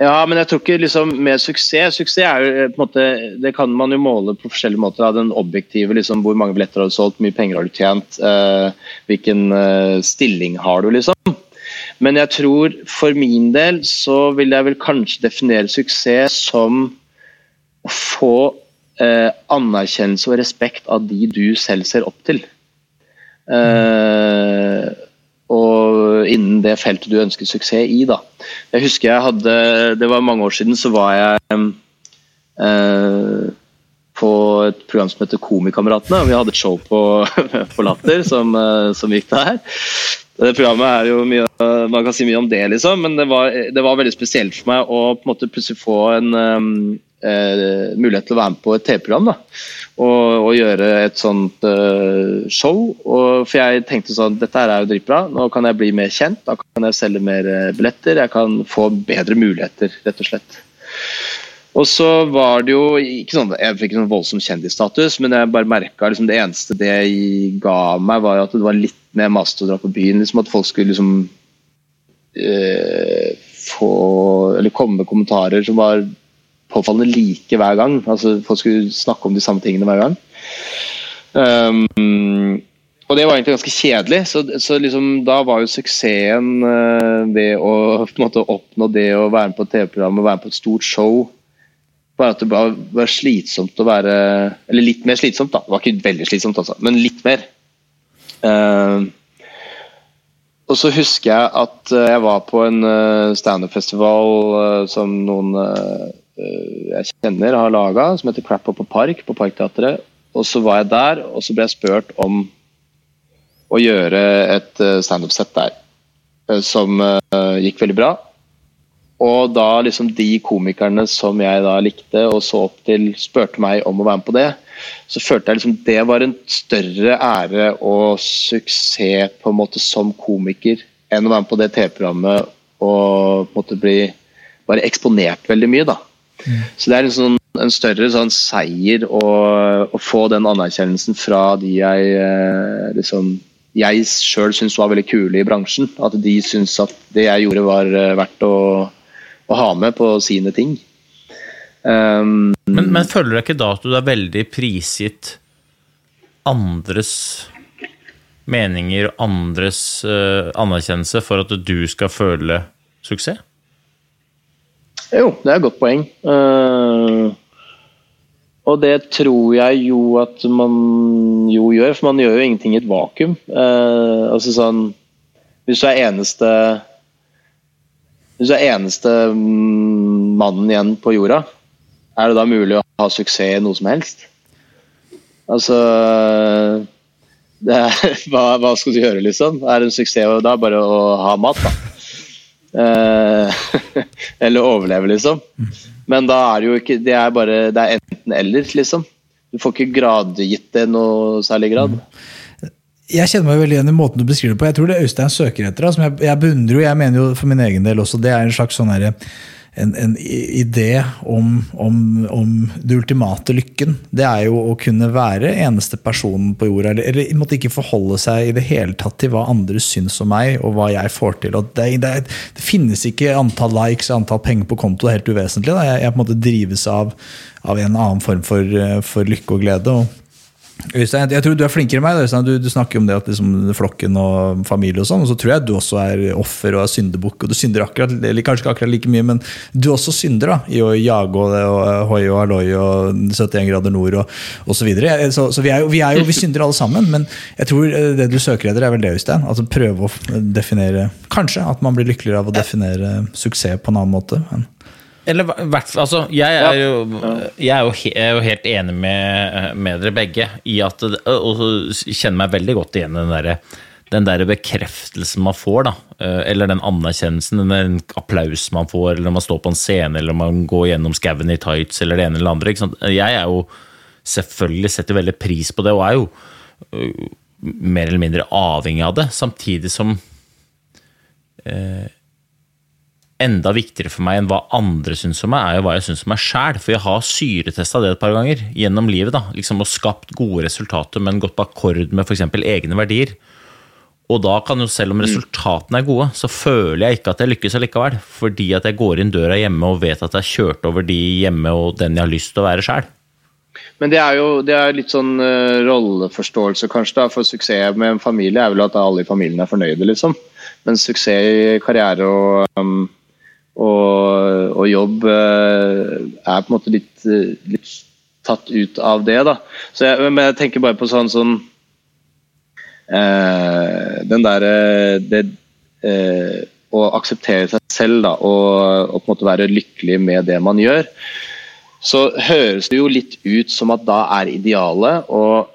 Speaker 5: Ja, men jeg tror ikke liksom med suksess Suksess er jo eh, på en måte Det kan man jo måle på forskjellige måter. Da. Den objektive, liksom hvor mange billetter har du solgt, hvor mye penger har du tjent, uh, hvilken uh, stilling har du, liksom. Men jeg tror for min del så vil jeg vel kanskje definere suksess som få eh, anerkjennelse og respekt av de du selv ser opp til. Eh, og innen det feltet du ønsker suksess i. da. Jeg husker jeg hadde Det var mange år siden, så var jeg eh, på et program som heter Komikameratene. Vi hadde et show på, på Latter som, eh, som gikk der. Det programmet er jo mye Man kan si mye om det, liksom, men det var, det var veldig spesielt for meg å på en måte plutselig få en eh, mulighet til å være med på et TV-program. og, og gjøre et sånt eh, show. Og, for jeg tenkte sånn Dette her er jo dritbra. Nå kan jeg bli mer kjent. Da kan jeg selge mer eh, billetter. Jeg kan få bedre muligheter, rett og slett. Og så var det jo ikke sånn, Jeg fikk sånn voldsom kjendisstatus, men jeg bare merka liksom, det eneste det ga meg, var at det var litt mer maste å dra på byen. liksom At folk skulle liksom eh, få Eller komme med kommentarer som var påfallende like hver gang. altså Folk skulle snakke om de samme tingene hver gang. Um, og det var egentlig ganske kjedelig. Så, så liksom, da var jo suksessen uh, det å måte oppnå det å være med på et TV-program og være på et stort show bare at det var, var slitsomt å være Eller litt mer slitsomt, da. Det var ikke veldig slitsomt, altså, men litt mer. Uh, og så husker jeg at eh, jeg var på en uh, standup-festival eh, som noen eh, eh, jeg kjenner har laga, som heter Crap Up på Park, på Parkteatret. Og så var jeg der, og så ble jeg spurt om å gjøre et uh, standup-sett der. eh, som eh, gikk veldig bra. Og da liksom de komikerne som jeg da likte og så opp til, spurte meg om å være med på det, så følte jeg liksom det var en større ære og suksess på en måte som komiker enn å være med på det TV-programmet og på en måte bli bare eksponert veldig mye, da. Så det er liksom en større sånn seier å, å få den anerkjennelsen fra de jeg eh, liksom jeg sjøl syns var veldig kule i bransjen. At de syns at det jeg gjorde var eh, verdt å, å ha med på sine ting. Um,
Speaker 4: Men, men føler du ikke da at du er veldig prisgitt andres meninger og andres uh, anerkjennelse for at du skal føle suksess?
Speaker 5: Jo, det er et godt poeng. Uh, og det tror jeg jo at man jo gjør, for man gjør jo ingenting i et vakuum. Uh, altså sånn Hvis du er eneste Hvis du er eneste mm, mannen igjen på jorda, er det da mulig å ha suksess i noe som helst? Altså er, hva, hva skal du gjøre, liksom? Er det en suksess da bare å ha mat, da? Eh, eller overleve, liksom. Men da er det jo ikke Det er bare Det er enten-eller, liksom. Du får ikke gradgitt det noe særlig grad.
Speaker 3: Jeg kjenner meg veldig igjen i måten du beskriver det på. Jeg tror det Øystein søker etter, som jeg, jeg beundrer jo, jeg mener jo for min egen del også, det er en slags sånn herre en, en idé om, om, om det ultimate lykken. Det er jo å kunne være eneste person på jorda, eller, eller måtte ikke forholde seg i det hele tatt til hva andre syns om meg, og hva jeg får til. Det, det, det finnes ikke antall likes og antall penger på konto, helt uvesentlig. Jeg, jeg på en måte drives av, av en annen form for, eh, for lykke og glede. og Øystein, jeg tror du er flinkere enn meg. Øystein. Du, du snakker om det at liksom, flokken og familie og sånn, og så tror jeg du også er offer og er syndebukk. Og du synder akkurat, eller kanskje ikke akkurat like mye, men du også synder da, i å jage og, det, og eh, hoi og halloi og 71 grader nord og, osv. så videre. Så, så vi, er jo, vi er jo vi synder alle sammen, men jeg tror eh, det du søker etter, er vel det, Øystein. Altså prøve å definere Kanskje at man blir lykkeligere av å definere suksess på en annen måte. Men,
Speaker 4: Eller hvert altså, jeg er, jo, jeg er jo, he, er jo helt enig med, med dere begge i at Og kjenner meg veldig godt igjen i den derre den der bekreftelsen man får, da, eh, eller den anerkjennelsen, den applaus man får, eller når man står på en scene, eller man går gjennom skauen i tights, eller det ene eller det andre. Jeg er jo selvfølgelig setter veldig pris på det, og er jo øh, mer eller mindre avhengig av det, samtidig som enda viktigere for meg enn hva andre syns om meg, er jo hva jeg syns om meg sjæl. For jeg har syretesta det et par ganger gjennom livet. da, liksom Og skapt gode resultater, men gått på akkord med f.eks. egne verdier. Og da kan jo, selv om resultatene er gode, så føler jeg ikke at jeg lykkes allikevel. Fordi at jeg går inn døra hjemme og vet at jeg har kjørt over de hjemme og den jeg har lyst til å være sjæl.
Speaker 5: Men det er jo det er litt sånn uh, rolleforståelse, kanskje, da, for suksess med en familie er vel at alle i familien er fornøyde, liksom. Men suksess i karriere og, um, og, og jobb eh, er på en måte litt, eh, litt tatt ut av det, da. Så jeg, men jeg tenker bare på sånn sånn eh, Den derre det eh, Å akseptere seg selv da, og, og på en måte være lykkelig med det man gjør så høres det jo litt ut som at da er idealet å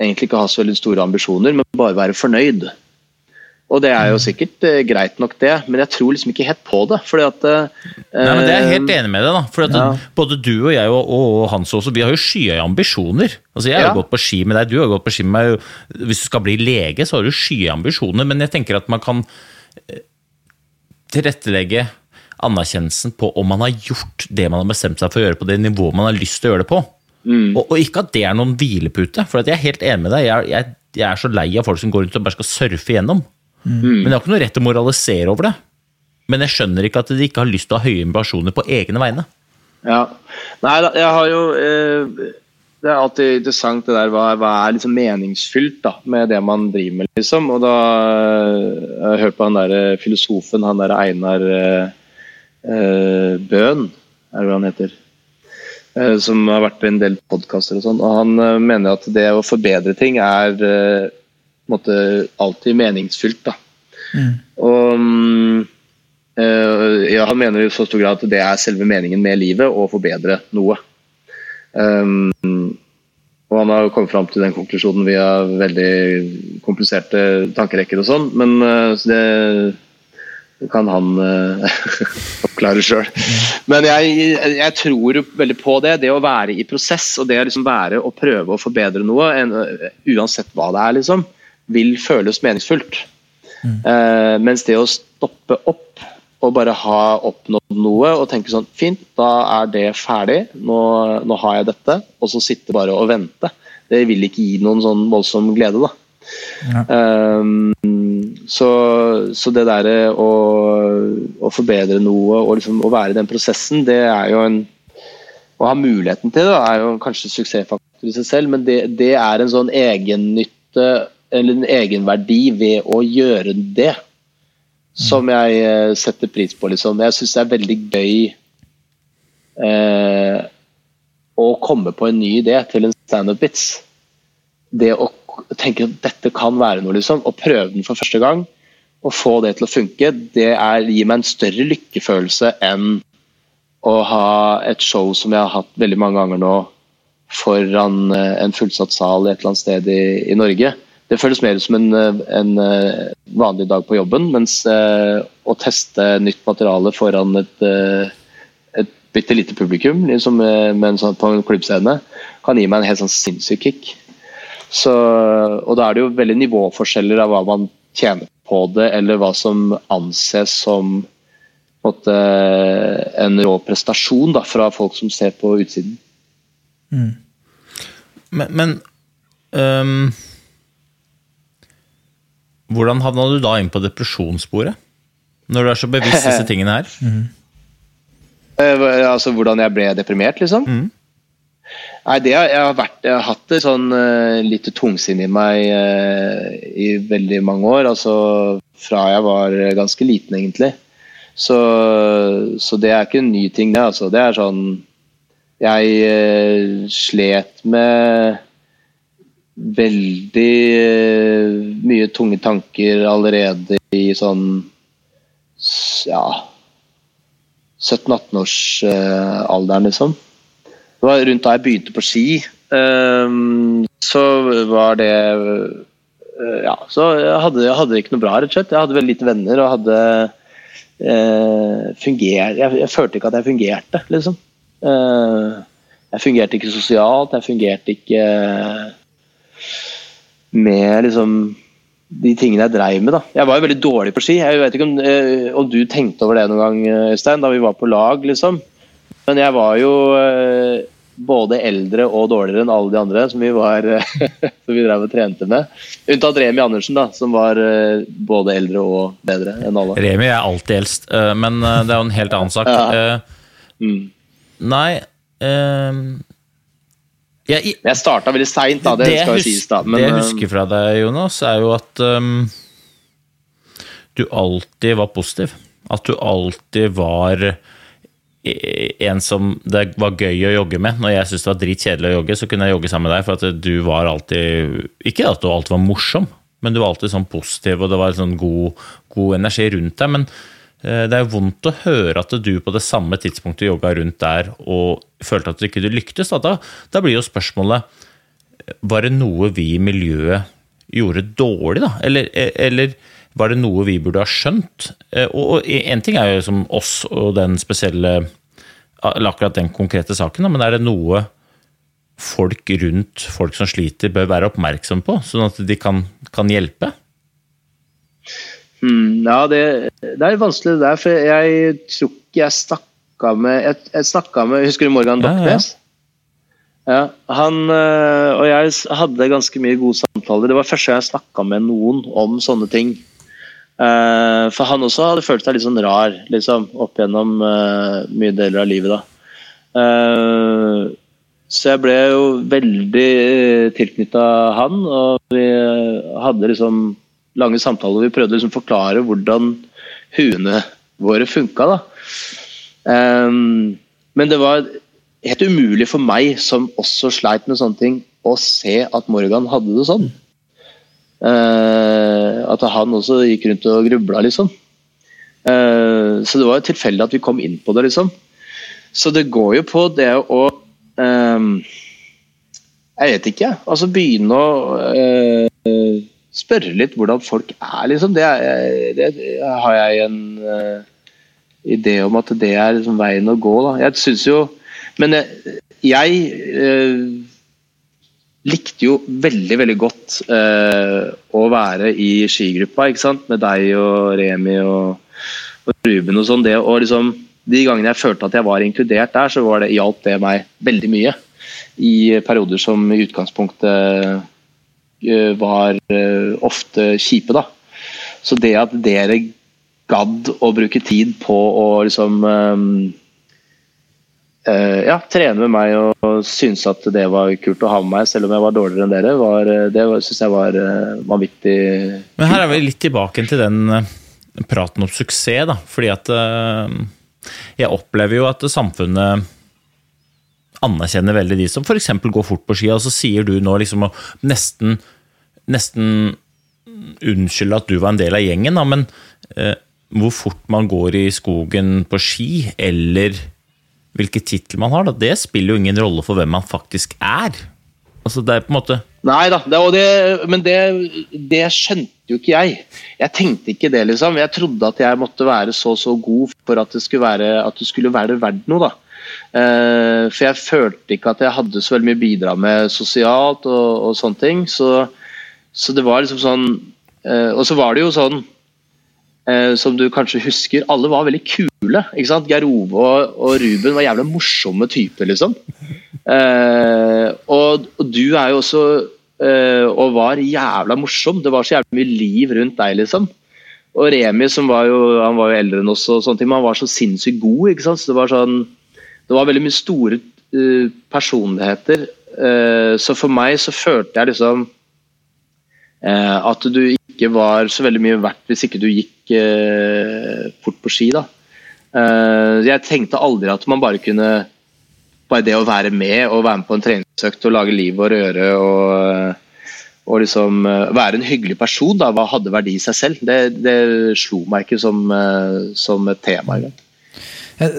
Speaker 5: egentlig ikke ha så veldig store ambisjoner, men bare være fornøyd. Og det er jo sikkert eh, greit nok det, men jeg tror liksom ikke helt på det. fordi at eh,
Speaker 4: Nei, men det er jeg helt enig med deg, da. For at
Speaker 5: ja.
Speaker 4: både du og jeg og, og, Hans også, vi har jo skyhøye ambisjoner. Altså Jeg har
Speaker 5: Ja.
Speaker 4: gått på ski med deg, du har gått på ski med meg. Hvis du skal bli lege, så har du skyhøye ambisjoner, men jeg tenker at man kan eh, tilrettelegge anerkjennelsen på om man har gjort det man har bestemt seg for å gjøre på det nivået man har lyst til å gjøre det på. Og, og ikke at det er noen hvilepute, for at jeg er helt enig med deg. Jeg, jeg, jeg er så lei av folk som går rundt og bare skal surfe igjennom. Men jeg har ikke noe rett til å moralisere over det. Men jeg skjønner ikke at de ikke har lyst til å ha høye ambisjoner på egne vegne.
Speaker 5: Ja. Nei jeg har jo eh, det er alltid interessant det der hva, hva er liksom meningsfylt da, med det man driver med, liksom. Og da eh, jeg har hørt på han der eh, filosofen, han der Einar eh, eh, Bøhn, er det hva han heter. Eh, som har vært på en del podkaster og sånn. Og han mener at det å forbedre ting er måte alltid meningsfylt, da. Og mm, eh, ja, han mener i så stor grad at det er selve meningen med livet, å forbedre noe. Um, og han har kommet fram til den konklusjonen via veldig kompliserte tankerekker og sånn, men eh, så det, kan han eh, oppklare sjøl. Men jeg, jeg tror veldig på det. Det å være i prosess og det å liksom være og prøve å forbedre noe, en, uansett hva det er, liksom, vil føles meningsfullt. Eh, mens det å stoppe opp og bare ha oppnådd noe og tenke sånn Fint, da er det ferdig. Nå, nå har jeg dette. Og så sitte bare og vente. Det vil ikke gi noen sånn voldsom glede, da. Um, så, så det derre å, å forbedre noe og liksom å være i den prosessen, det er jo en Å ha muligheten til det er jo kanskje suksessfaktor i seg selv, men det, det er en sånn egennytte eller en egenverdi ved å gjøre det som jeg eh, setter pris på. Liksom. Jeg syns det er veldig gøy eh, å komme på en ny idé til en standup-vits. Det å tenke at dette kan være noe, liksom, og prøve den for første gang, og få det til å funke, det er, gir meg en større lykkefølelse enn å ha et show som jeg har hatt veldig mange ganger nå foran eh, en fullsatt sal et eller annet sted i, i Norge. Det føles mer som en, eh, en eh, vanlig dag på jobben, mens eh, å teste nytt materiale foran et, et bitte lite publikum liksom, en sånn, på en klubbscene, kan gi meg en helt sånn sinnssyk kick. Så, og da er det jo veldig nivåforskjeller av hva man tjener på det, eller hva som anses som en, måte, en rå prestasjon da, fra folk som ser på utsiden.
Speaker 4: Men, men øhm, Hvordan havna du da inn på depresjonssporet? Når du er så bevisst disse tingene her?
Speaker 5: Mm. altså hvordan jeg ble deprimert, liksom? Nei, det jeg, har vært, jeg har hatt det sånn uh, litt tungsinn i meg uh, i veldig mange år. Altså fra jeg var ganske liten, egentlig. Så, så det er ikke en ny ting, det. Altså. Det er sånn Jeg uh, slet med veldig eh, mye tunge tanker allerede i sånn ja 17-18-årsalderen, liksom. Det var rundt da jeg begynte på ski. ehm, så var det eh, Ja, så jeg hadde, jeg hadde ikke noe bra, rett og slett. Jeg hadde veldig lite venner og hadde eh, fungert jeg, jeg følte ikke at jeg fungerte, liksom. Eh, jeg fungerte ikke sosialt, jeg fungerte ikke med liksom de tingene jeg dreiv med. da. Jeg var jo veldig dårlig på ski. Jeg vet ikke om, eh, om du tenkte over det noen gang, eh, Øystein, da vi var på lag, liksom. Men jeg var jo eh, både eldre og dårligere enn alle de andre som vi var som vi drev og trente med. Unntatt Remi Andersen, da, som var både eldre og bedre enn alle.
Speaker 4: Remi er alltid eldst, men det er jo en helt annen sak.
Speaker 5: Ja. Mm.
Speaker 4: nei jeg,
Speaker 5: jeg starta veldig seint, da. Det,
Speaker 4: det
Speaker 5: skal jo sies, da. Men,
Speaker 4: det jeg
Speaker 5: eh,
Speaker 4: husker fra deg, Jonas, er jo at um, du alltid var positiv. At du alltid var e- en som det var gøy å jogge med. Når jeg syntes det var dritkjedelig å jogge, så kunne jeg jogge sammen med deg. For at du var alltid Ikke at du alltid var morsom, men du var alltid sånn positiv, og det var sånn god, god energi rundt deg. Men eh, det er vondt å høre at du på det samme tidspunktet jogga rundt der og følte at du ikke lyktes. Da, da, blir jo spørsmålet Var det noe vi i miljøet gjorde dårlig, da? Eller, eller var det noe vi burde ha skjønt? Eh, Og, én ting er jo som oss og den spesielle eller akkurat den konkrete saken, men er det noe folk rundt folk som sliter, bør være oppmerksom på, sånn at de kan, kan hjelpe?
Speaker 5: Mm, ja, det, det er vanskelig det der, for jeg tror ikke jeg snakka med Jeg, jeg snakka med Husker du Morgan
Speaker 4: Ja, ja.
Speaker 5: Doknes? Ja, han øh, og jeg hadde ganske mye gode samtaler. Det var første gang jeg snakka med noen om sånne ting. Eh, for han også hadde følt seg litt sånn rar liksom, opp gjennom eh, mye deler av livet. da. Eh, Så jeg ble jo veldig tilknytta han, og vi hadde liksom lange samtaler. Vi prøvde liksom å forklare hvordan huene våre funka. Um, men det var helt umulig for meg, som også sleit med sånne ting, å se at Morgan hadde det sånn. Uh, at han også gikk rundt og grubla, liksom. Uh, så det var jo tilfeldig at vi kom inn på det, liksom. Så det går jo på det å um, Jeg vet ikke. Altså begynne å uh, spørre litt hvordan folk er, liksom. Det, er, det, det har jeg en idé om at det er liksom veien å gå. Da. Jeg syns jo Men jeg, jeg likte jo veldig veldig godt uh, å være i skigruppa ikke sant? med deg og Remi og, og Ruben og sånn. liksom, De gangene jeg følte at jeg var inkludert der, så var det, hjalp det meg veldig mye. I perioder som i utgangspunktet uh, var uh, ofte kjipe. da. Så det at dere gadd å bruke tid på å liksom uh, ja, trene med meg og synes at det var kult å ha med meg, selv om jeg var dårligere enn dere, var, eh, det syns jeg var vanvittig
Speaker 4: Men her er vi litt tilbake til den praten om suksess, da. Fordi at jeg opplever jo at samfunnet anerkjenner veldig de som f.eks. går fort på ski, og så sier du nå liksom nesten, nesten Unnskyld at du var en del av gjengen, da, men hvor fort man går i skogen på ski, eller hvilken tittel man har, da, det spiller jo ingen rolle for hvem man faktisk er. Altså, det er på en måte
Speaker 5: Nei da, det, det, men det, det, skjønte jo ikke jeg. Jeg tenkte ikke det, liksom. Jeg trodde at jeg måtte være så så god for at det skulle være, at det skulle være verdt noe. da. Uh, for jeg følte ikke at jeg hadde så veldig mye å bidra med sosialt og, og sånne ting. Så, så, det var liksom sånn uh, Og så var det jo sånn eh, som du kanskje husker, alle var veldig kule. ikke sant? Geir Ove og, og, Ruben var jævla morsomme typer, liksom. Eh, og, og, du er jo også eh, Og var jævla morsom. Det var så jævlig mye liv rundt deg, liksom. Og Remi, som var jo, han var jo eldre enn oss, og sånne ting, men han var så sinnssykt god. ikke sant? Så Det var sånn, det var veldig mye store uh, personligheter. Uh, så for meg så følte jeg liksom uh, at du ikke var så veldig mye verdt hvis ikke du gikk fort på ski. da. Jeg tenkte aldri at man bare kunne Bare det å være med og være med på en treningsøkt og lage liv og røre og, å liksom være en hyggelig person da, hadde verdi i seg selv. Det, det slo meg ikke som, som et tema engang.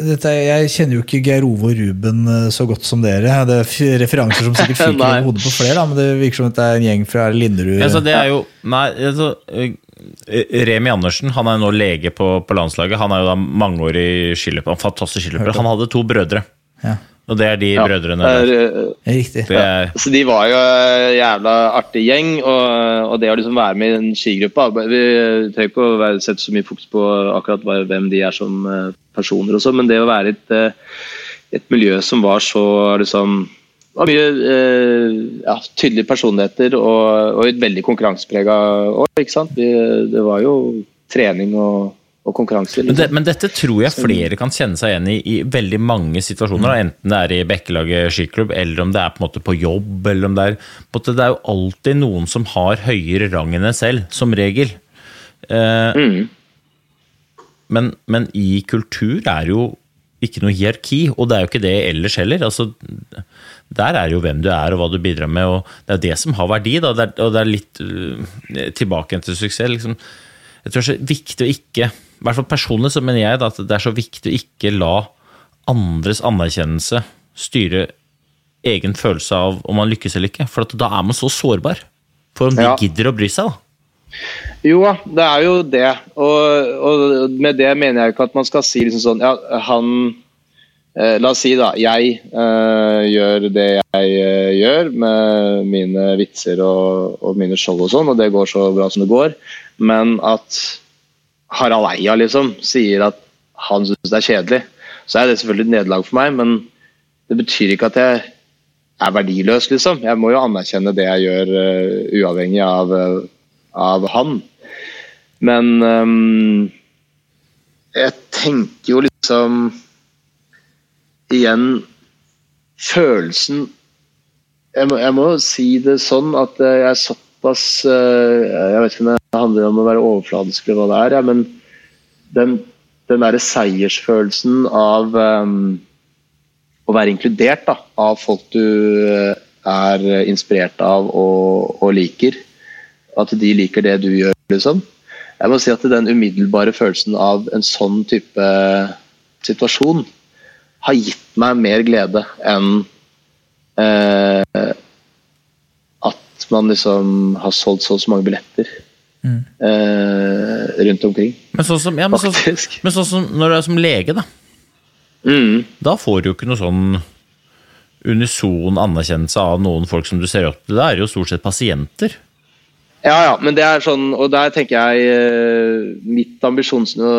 Speaker 3: Dette, jeg kjenner jo ikke Geir Ove og Ruben eh, så godt som dere. Det er referanser som sikkert fyker i hodet på flere, da, men det virker som det er en gjeng fra Linderud.
Speaker 4: Altså, det er jo, nei, altså, eh, Remi Andersen han er jo nå lege på, på landslaget. Han er jo da mangeårig skiløper. Fantastisk skiløper. Han hadde to brødre. Ja. Og det er de ja, brødrene der.
Speaker 3: Er, Riktig.
Speaker 5: Er, så de var jo en jævla artig gjeng, og, og, det å liksom være med i en skigruppe Vi trenger ikke å sette så mye fokus på akkurat hvem de er som eh, personer, og så, men det å være i et, eh, et, miljø som var så liksom var mye eh, ja, tydelige personligheter og, og et veldig konkurranseprega år. ikke sant? Vi, det var jo trening og og konkurranser.
Speaker 4: Men, det, men, dette tror jeg flere kan kjenne seg igjen i i veldig mange situasjoner. Mm. Enten det er i Bekkelaget skiklubb, eller om det er på, en måte på jobb. eller om Det er måte, Det er jo alltid noen som har høyere rang enn en selv, som regel. Eh, mm. men, men, i kultur er jo ikke noe hierarki, og det er jo ikke det ellers heller. altså der er jo hvem du er og hva du bidrar med, og det er det som har verdi. Da. Det er, og det er litt uh, tilbake til suksess. Liksom. Jeg tror det er så viktig å ikke i hvert fall personlig så mener jeg at det er så viktig å ikke la andres anerkjennelse styre egen følelse av om man lykkes eller ikke. For da er man så sårbar for om de ja. gidder å bry seg. da.
Speaker 5: Jo, det er jo det. Og, og, med det mener jeg ikke at man skal si liksom sånn Ja, han eh, La oss si, da. Jeg eh, gjør det jeg eh, gjør med mine vitser og, og mine skjold og sånn, og det går så bra som det går. Men at Harald Eia liksom, sier at han syns det er kjedelig, så er det selvfølgelig et nederlag for meg. Men det betyr ikke at jeg er verdiløs, liksom. Jeg må jo anerkjenne det jeg gjør, uh, uavhengig av, uh, av, han. Men um, jeg tenker jo liksom Igjen Følelsen jeg, må, jeg må si det sånn at jeg er såpass uh, Jeg vet ikke om det handler om å være overfladisk eller hva det er, ja, men den, den derre seiersfølelsen av um, å være inkludert da, av folk du eh, er inspirert av og, og, liker. At de liker det du gjør, liksom. Jeg må si at den umiddelbare følelsen av en sånn type situasjon har gitt meg mer glede enn eh, at man liksom har solgt så og så mange billetter mm. eh, rundt omkring.
Speaker 4: Men sånn som, ja, men sånn, men sånn som når du er som lege, da.
Speaker 5: Mm.
Speaker 4: Da får du jo ikke noe sånn unison anerkjennelse av noen folk som du ser opp til. Det er jo stort sett pasienter.
Speaker 5: Ja, ja, men det er sånn, og der tenker jeg eh, mitt ambisjons... Nå,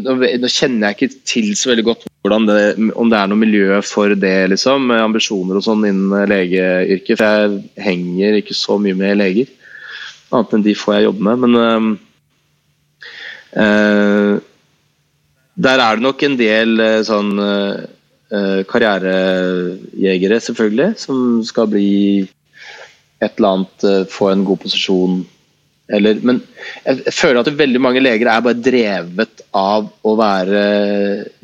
Speaker 5: nå kjenner jeg ikke til så veldig godt det, om det er noe miljø for det, liksom, ambisjoner og sånn innen legeyrket. For jeg henger ikke så mye med leger, annet enn de får jeg jobbe med. Men uh, der er det nok en del sånn øh, karrierejegere, selvfølgelig, som skal bli et eller annet, få en god posisjon eller, men jeg føler at veldig mange leger er bare drevet av å være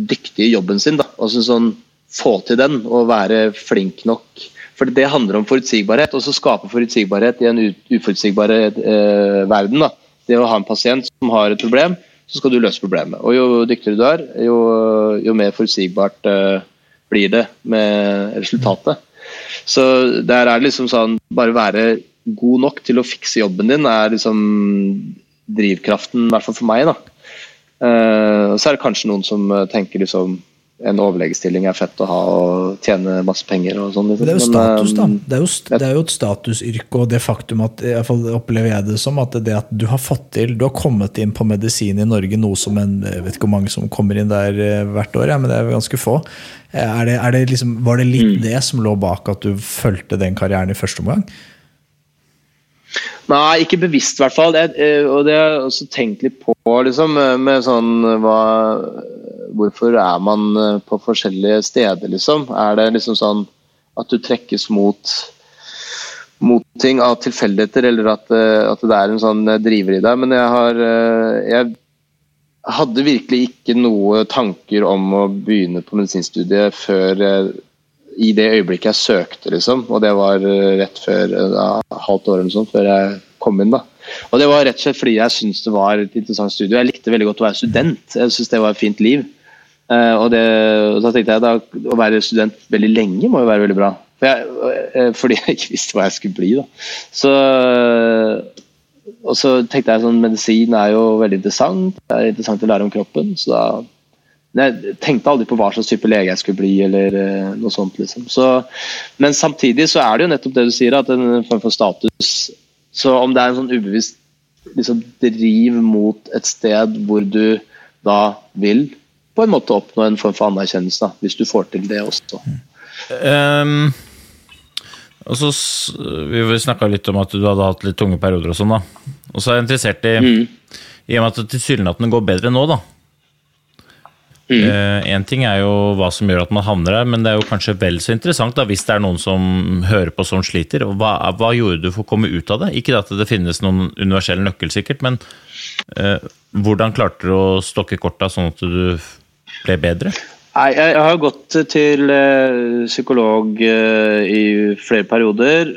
Speaker 5: dyktig i jobben sin. Da. Altså sånn, få til den og være flink nok. For det handler om forutsigbarhet, og så skape forutsigbarhet i en uforutsigbar eh, verden. Da. Det å ha en pasient som har et problem, så skal du løse problemet. Og Jo dyktigere du er, jo, jo mer forutsigbart eh, blir det med resultatet. Så der er det liksom sånn bare være god nok til å fikse jobben din, er liksom drivkraften, i hvert fall for meg. da. Uh, så er det kanskje noen som eh, tenker liksom en overlegestilling er fett å ha og tjene masse penger og sånn. Liksom.
Speaker 3: Det er jo status, da. Det er jo, det er jo et statusyrke, og det faktum at i hvert fall opplever jeg det som at det at du har fått til Du har kommet inn på medisin i Norge, noe som en jeg vet ikke hvor mange som kommer inn der eh, hvert år, ja, men det er ganske få. Er det, er det liksom, var det litt mm. det som lå bak at du fulgte den karrieren i første omgang?
Speaker 5: Nei, ikke bevisst i hvert fall. Det, eh, og det har jeg også tenkt litt på, liksom, med sånn hva, Hvorfor er man eh, på forskjellige steder, liksom? Er det liksom sånn at du trekkes mot, mot ting av tilfeldigheter, eller at, eh, at, det er en sånn driver i deg? Men jeg har Jeg hadde virkelig ikke noe tanker om å begynne på medisinstudiet før i det øyeblikket jeg søkte, liksom. Og det var eh, rett før ja, halvt år eller sånn, før jeg kom inn. da. Og det var rett og slett fordi jeg syntes det var et interessant studio. Jeg likte veldig godt å være student. Jeg syntes det var et fint liv. Uh, og, det, og, da tenkte jeg da, å være student veldig lenge må jo være veldig bra. For jeg, uh, fordi jeg ikke visste hva jeg skulle bli. da. Så, og så tenkte jeg sånn medisin er jo veldig interessant. Det er interessant å lære om kroppen. så da jeg tenkte aldri på hva slags type lege jeg skulle bli, eller uh, noe sånt. liksom. Så, men samtidig så er det jo nettopp det du sier, at en form for status Så om det er en sånn ubevisst liksom, driv mot et sted hvor du da vil på en måte oppnå en form for anerkjennelse, da, hvis du får til det også.
Speaker 4: Um, og så, Vi snakka litt om at du hadde hatt litt tunge perioder og sånn. da. Og så er jeg interessert i, mm. i og med at det tilsynelatende går bedre nå, da. Én mm. uh, ting er jo hva som gjør at man havner der, men det er jo kanskje vel så interessant da, hvis det er noen som hører på som sliter. Hva, hva gjorde du for å komme ut av det? Ikke at det finnes noen universell nøkkel, sikkert, men uh, hvordan klarte du å stokke korta sånn at du ble bedre?
Speaker 5: Nei, jeg har gått til uh, psykolog i flere perioder.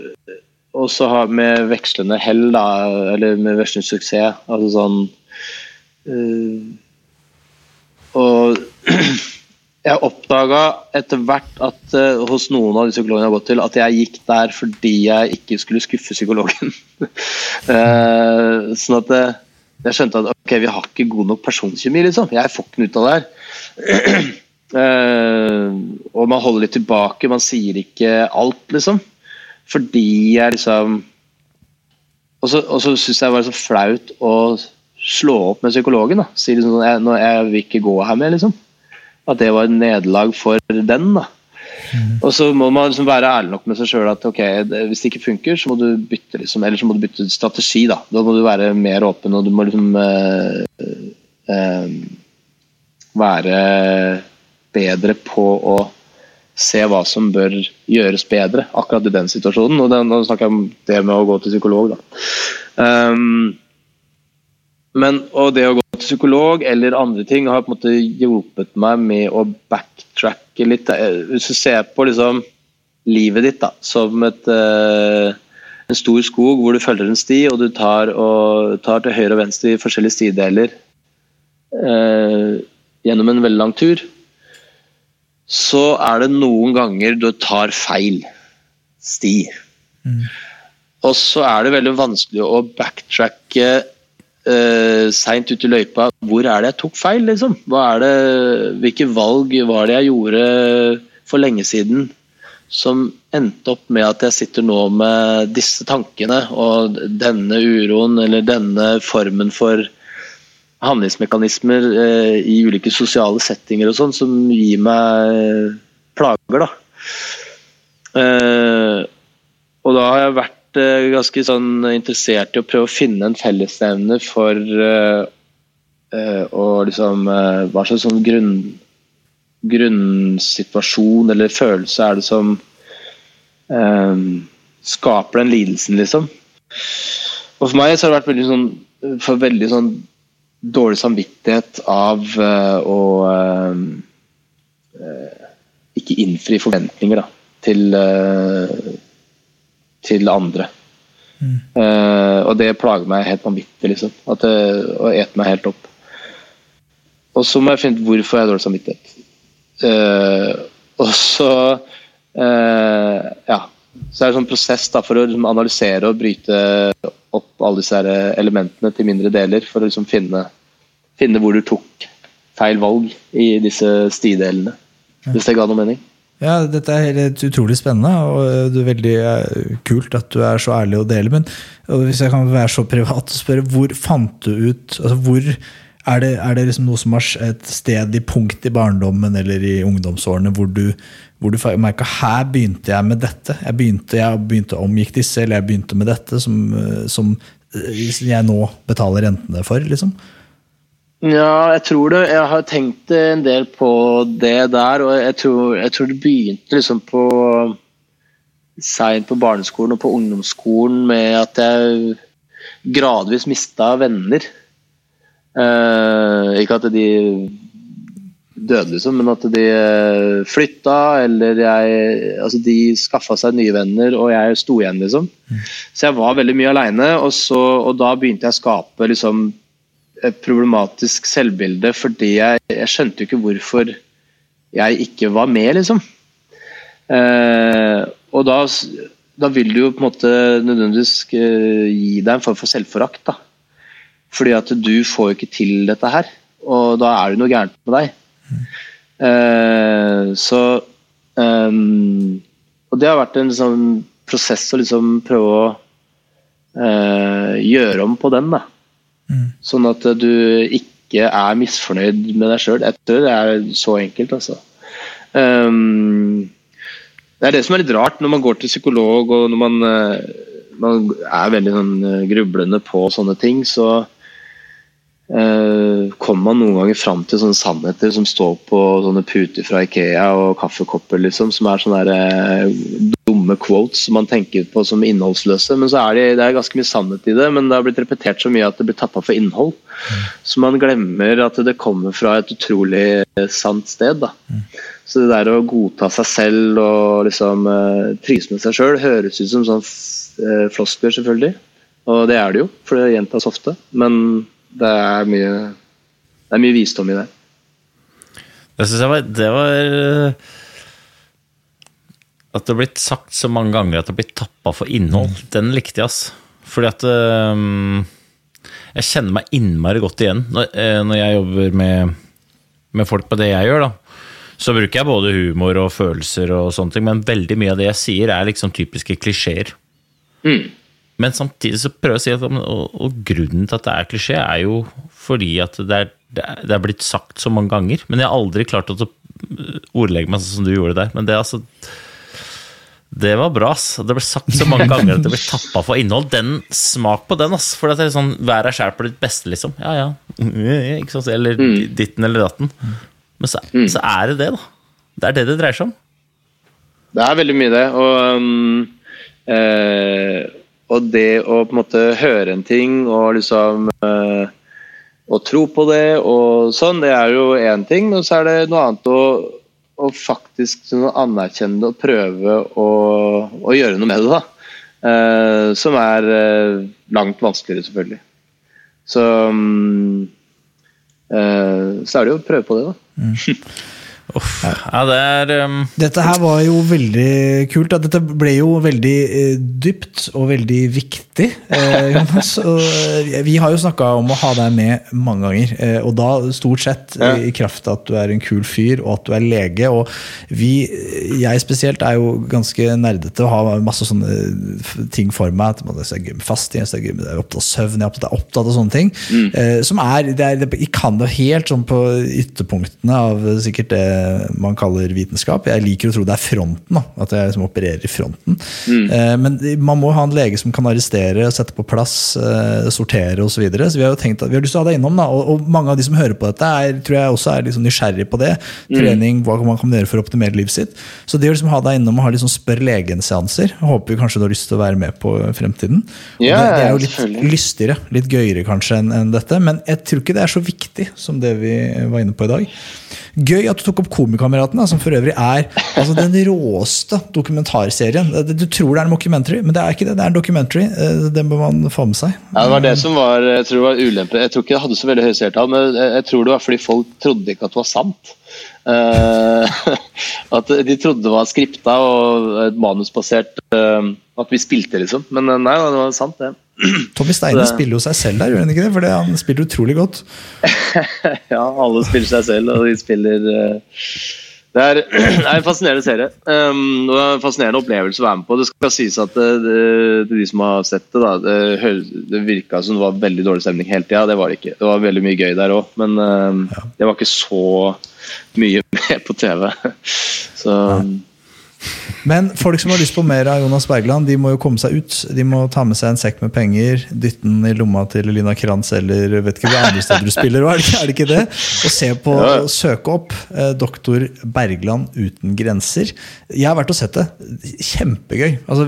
Speaker 5: Og så har med vekslende hell, da, eller med vekslende suksess. Altså sånn og jeg oppdaga etter hvert at hos noen av de psykologene jeg har gått til, at jeg gikk der fordi jeg ikke skulle skuffe psykologen. sånn at jeg skjønte at ok, vi har ikke god nok personkjemi, liksom. Jeg får ikke den ut av det her. Og man holder litt tilbake, man sier ikke alt, liksom. Fordi jeg liksom Og så, og så syns jeg det var så flaut å slå opp med psykologen. da, Si liksom sånn, jeg, jeg vil ikke gå her mer, liksom. At det var et nederlag for den. da. Mm. Og så må man liksom være ærlig nok med seg sjøl at ok, det, hvis det ikke funker, så må du bytte liksom, eller så må du bytte strategi. Da Da må du være mer åpen, og du må liksom eh, eh, være bedre på å se hva som bør gjøres bedre akkurat i den situasjonen. Og nå snakker jeg om det med å gå til psykolog, da. Um, men og det å gå til psykolog eller andre ting har på en måte hjulpet meg med å backtracke litt. Hvis du ser på liksom livet ditt da, som et, uh, en stor skog hvor du følger en sti, og du tar, og, tar til høyre og venstre i forskjellige stideler uh, gjennom en veldig lang tur, så er det noen ganger du tar feil sti. Mm. Og så er det veldig vanskelig å backtracke uh, seint ut i løypa. Hvor er det jeg tok feil, liksom? Er det, hvilke valg var det jeg gjorde for lenge siden som endte opp med at jeg sitter nå med disse tankene og denne uroen eller denne formen for handlingsmekanismer eh, i ulike sosiale settinger og sånn som gir meg plager, da. Eh, og da har jeg vært vært ganske sånn interessert i å prøve å finne en fellesnevner for uh, og liksom Hva slags sånn grunn, grunnsituasjon eller følelse er det som skaper den lidelsen, liksom. Og for meg så har det vært veldig sånn for veldig sånn dårlig samvittighet av å ikke innfri forventninger da, til til andre. Mm. Og det plager meg helt vanvittig, liksom. At det, og eter meg helt opp. Og så må jeg finne ut hvorfor jeg har dårlig samvittighet. Og så Ja. Så er det en sånn prosess da, for å liksom, analysere og bryte opp alle disse elementene til mindre deler, for å liksom, finne, finne hvor du tok feil valg i disse stidelene. Hvis det ga noe mening?
Speaker 3: Ja, dette er helt utrolig spennende, og det er veldig eh, kult at du er så ærlig å dele. Men hvis jeg kan være så privat og spørre, hvor fant du ut altså hvor er det, er det liksom noe som har et sted i punkt i barndommen eller i ungdomsårene hvor du, hvor du merka her begynte jeg med dette? Jeg begynte, jeg begynte omgikk disse, eller jeg begynte med dette som, eh, som jeg nå betaler rentene for, liksom?
Speaker 5: Ja, jeg tror det. Jeg har tenkt en del på det der. Og jeg tror, jeg tror det begynte liksom på seint på barneskolen og på ungdomsskolen med at jeg gradvis mista venner. Eh, ikke at de døde, liksom, men at de flytta, eller jeg Altså, de skaffa seg nye venner, og jeg sto igjen, liksom. Mm. Så jeg var veldig mye aleine, og, og da begynte jeg å skape liksom et problematisk selvbilde fordi jeg, jeg skjønte jo ikke hvorfor jeg ikke var med, liksom. Eh, og da, da, vil du jo på en måte nødvendigvis uh, gi deg en form for selvforakt. da. Fordi at du får jo ikke til dette her, og da er det noe gærent med deg. Eh, så um, Og det har vært en sånn prosess å liksom prøve å uh, gjøre om på den. da. Mm. Sånn at du ikke er misfornøyd med deg sjøl. Jeg tror det er så enkelt, altså. Um, det er det som er litt rart når man går til psykolog og når man, uh, man er veldig sånn, uh, grublende på sånne ting, så uh, kommer man noen ganger fram til sånne sannheter som står på sånne puter fra Ikea og kaffekopper, liksom, som er sånne der, uh, dumme quotes som man tenker på som innholdsløse. Men så er det, det er ganske mye sannhet i det, men det har blitt repetert så mye at det blir tappa for innhold. Så man glemmer at det kommer fra et utrolig sant sted. da. Så det der å godta seg selv og liksom trives med seg sjøl, høres ut som sånn floskler, selvfølgelig. Og det er det jo, for det gjentas ofte. Men det er mye, det er mye visdom i det.
Speaker 4: Det syns jeg var, det var At det har blitt sagt så mange ganger at det har blitt tappa for innhold. Mm. Den likte jeg, ass. Fordi at um, Jeg kjenner meg innmari godt igjen når, eh, når jeg jobber med, med, folk på det jeg gjør. da. Så bruker jeg både humor og følelser, og sånne ting, men veldig mye av det jeg sier, er liksom typiske klisjeer. Mm. Men samtidig så prøver jeg å si at og, og grunnen til at det er klisjé, er jo fordi at det er, det er, blitt sagt så mange ganger. Men jeg har aldri klart å ordlegge meg sånn som du gjorde der. Men det, altså, det var bra. ass. Det ble sagt så mange ganger at det ble tappa for innhold. Den Smak på den, ass. For det er sånn, vær deg sjæl på ditt beste, liksom. Ja, ja. Ikke sant? Eller mm. ditten eller datten. Men så, mm. så, er det det, da. Det er det det dreier seg om.
Speaker 5: Det er veldig mye det. Og, um, eh, og det å på en måte høre en ting og liksom eh, Å tro på det og sånn, det er jo én ting. Men så er det noe annet å, å faktisk sånn, anerkjenne det og prøve å, å gjøre noe med det. da. Uh, som er uh, langt vanskeligere, selvfølgelig. Så um, uh, så er det jo å prøve på det, da.
Speaker 4: Uff. Ja, det er um,
Speaker 3: Dette her var jo veldig kult. Da. Dette ble jo veldig eh, dypt og veldig viktig. Eh, Jonas. Og, eh, vi har jo snakka om å ha deg med mange ganger. Eh, og da stort sett
Speaker 5: Ja.
Speaker 3: i kraft av at du er en kul fyr og at du er lege. Og vi, jeg spesielt, er jo ganske nerdete og har masse sånne ting for meg. At man er gøy fasting, jeg er opptatt av søvn, jeg er opptatt, opptatt av sånne ting. Eh, som er, det er Jeg kan det helt sånn på ytterpunktene av sikkert det man kaller vitenskap. Jeg liker å tro det er fronten, da, at jeg liksom opererer i fronten. Eh, men man må ha en lege som kan arrestere, sette på plass, eh, sortere osv. Så, videre. så vi har jo tenkt at vi har lyst til å ha deg innom. da, og, mange av de som hører på dette, er, tror jeg også er liksom nysgjerrig på det. Trening, hva man kan gjøre for å optimere livet sitt. Så det å liksom ha deg innom og ha liksom spør legen-seanser, håper vi kanskje du har lyst til å være med på fremtiden.
Speaker 5: Ja,
Speaker 3: det, det er jo litt lystigere, litt gøyere kanskje enn dette, men jeg tror ikke det er så viktig som det vi var inne på i dag. Gøy at du tok opp Komikameraten, som for øvrig er altså, den råeste dokumentarserien. Du tror det er en mockumentary, men det er ikke det. Det er en documentary. Eh, Den bør man få med seg.
Speaker 5: Ja, det var det som var, jeg tror det var ulempe. Jeg tror ikke det hadde så veldig høye seertall, men jeg tror det var fordi folk trodde ikke at det var sant. Eh, at de trodde det var skripta og manusbasert eh, At vi spilte, liksom. Men eh, nei, det var sant, det.
Speaker 3: Tommy Steine spiller jo seg selv der, gjør han ikke det? For det, han spiller utrolig godt.
Speaker 5: Ja, alle spiller seg selv, og de spiller Det er, det er en fascinerende serie. Um, og en fascinerende opplevelse å være med på. Det skal sies at det, det, til de som har sett det, da, det, hø- det virka som det var veldig dårlig stemning hele tida. Det var det ikke. Det var veldig mye gøy der òg, men um, det var ikke så mye med på TV. Så
Speaker 3: Men folk som har lyst på mer av Jonas Bergland, de må jo komme seg ut. De må ta med seg en sekk med penger, dytte den i lomma til Lina Kranz eller vet ikke hvor andre steder du spiller. Er det ikke, er det, ikke det? Og se på,
Speaker 5: Ja.
Speaker 3: søke opp eh, Doktor Bergland uten grenser. Jeg har vært og sett det. Kjempegøy. Altså,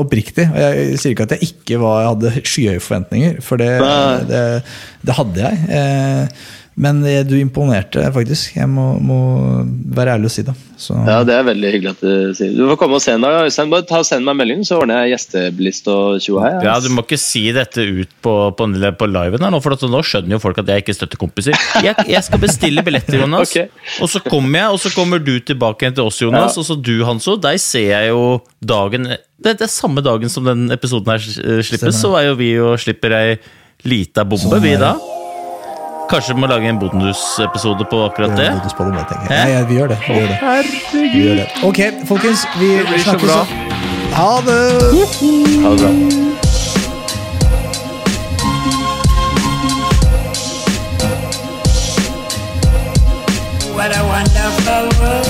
Speaker 3: oppriktig. Jeg sier ikke at jeg ikke var, hadde skyhøye forventninger, for det, det, det hadde jeg. Eh, men eh, du imponerte faktisk. Jeg må, må være ærlig og si det. Så.
Speaker 5: ja, det er veldig hyggelig at du sier Du får komme og se en dag. Øystein. Bare ta og Send meg en melding, så ordner jeg gjesteblist og tjo hei.
Speaker 4: Ja, Du må ikke si dette ut på, på, på liven, her nå, for at nå skjønner jo folk at jeg ikke støtter kompiser. Jeg, jeg skal bestille billetter, Jonas.
Speaker 5: okay.
Speaker 4: Og så kommer jeg, og så kommer du tilbake igjen til oss, Jonas.
Speaker 5: Ja.
Speaker 4: Og så du, Hanso. Deg ser jeg jo dagen det, det er samme dagen som den episoden her eh, slippes,
Speaker 3: Stemmer.
Speaker 4: så er jo vi og slipper ei lita bombe,
Speaker 3: Sånn
Speaker 4: vi da. Kanskje vi må lage en bonusepisode på akkurat det?
Speaker 3: Det på det, jeg tenker.
Speaker 4: Hæ?
Speaker 3: Ja, ja, vi gjør det. Vi gjør det. Vi gjør det. Ok, folkens. Vi snakkes.
Speaker 5: bra.
Speaker 3: Ha det!
Speaker 5: Ha det bra.
Speaker 2: What a wonderful world.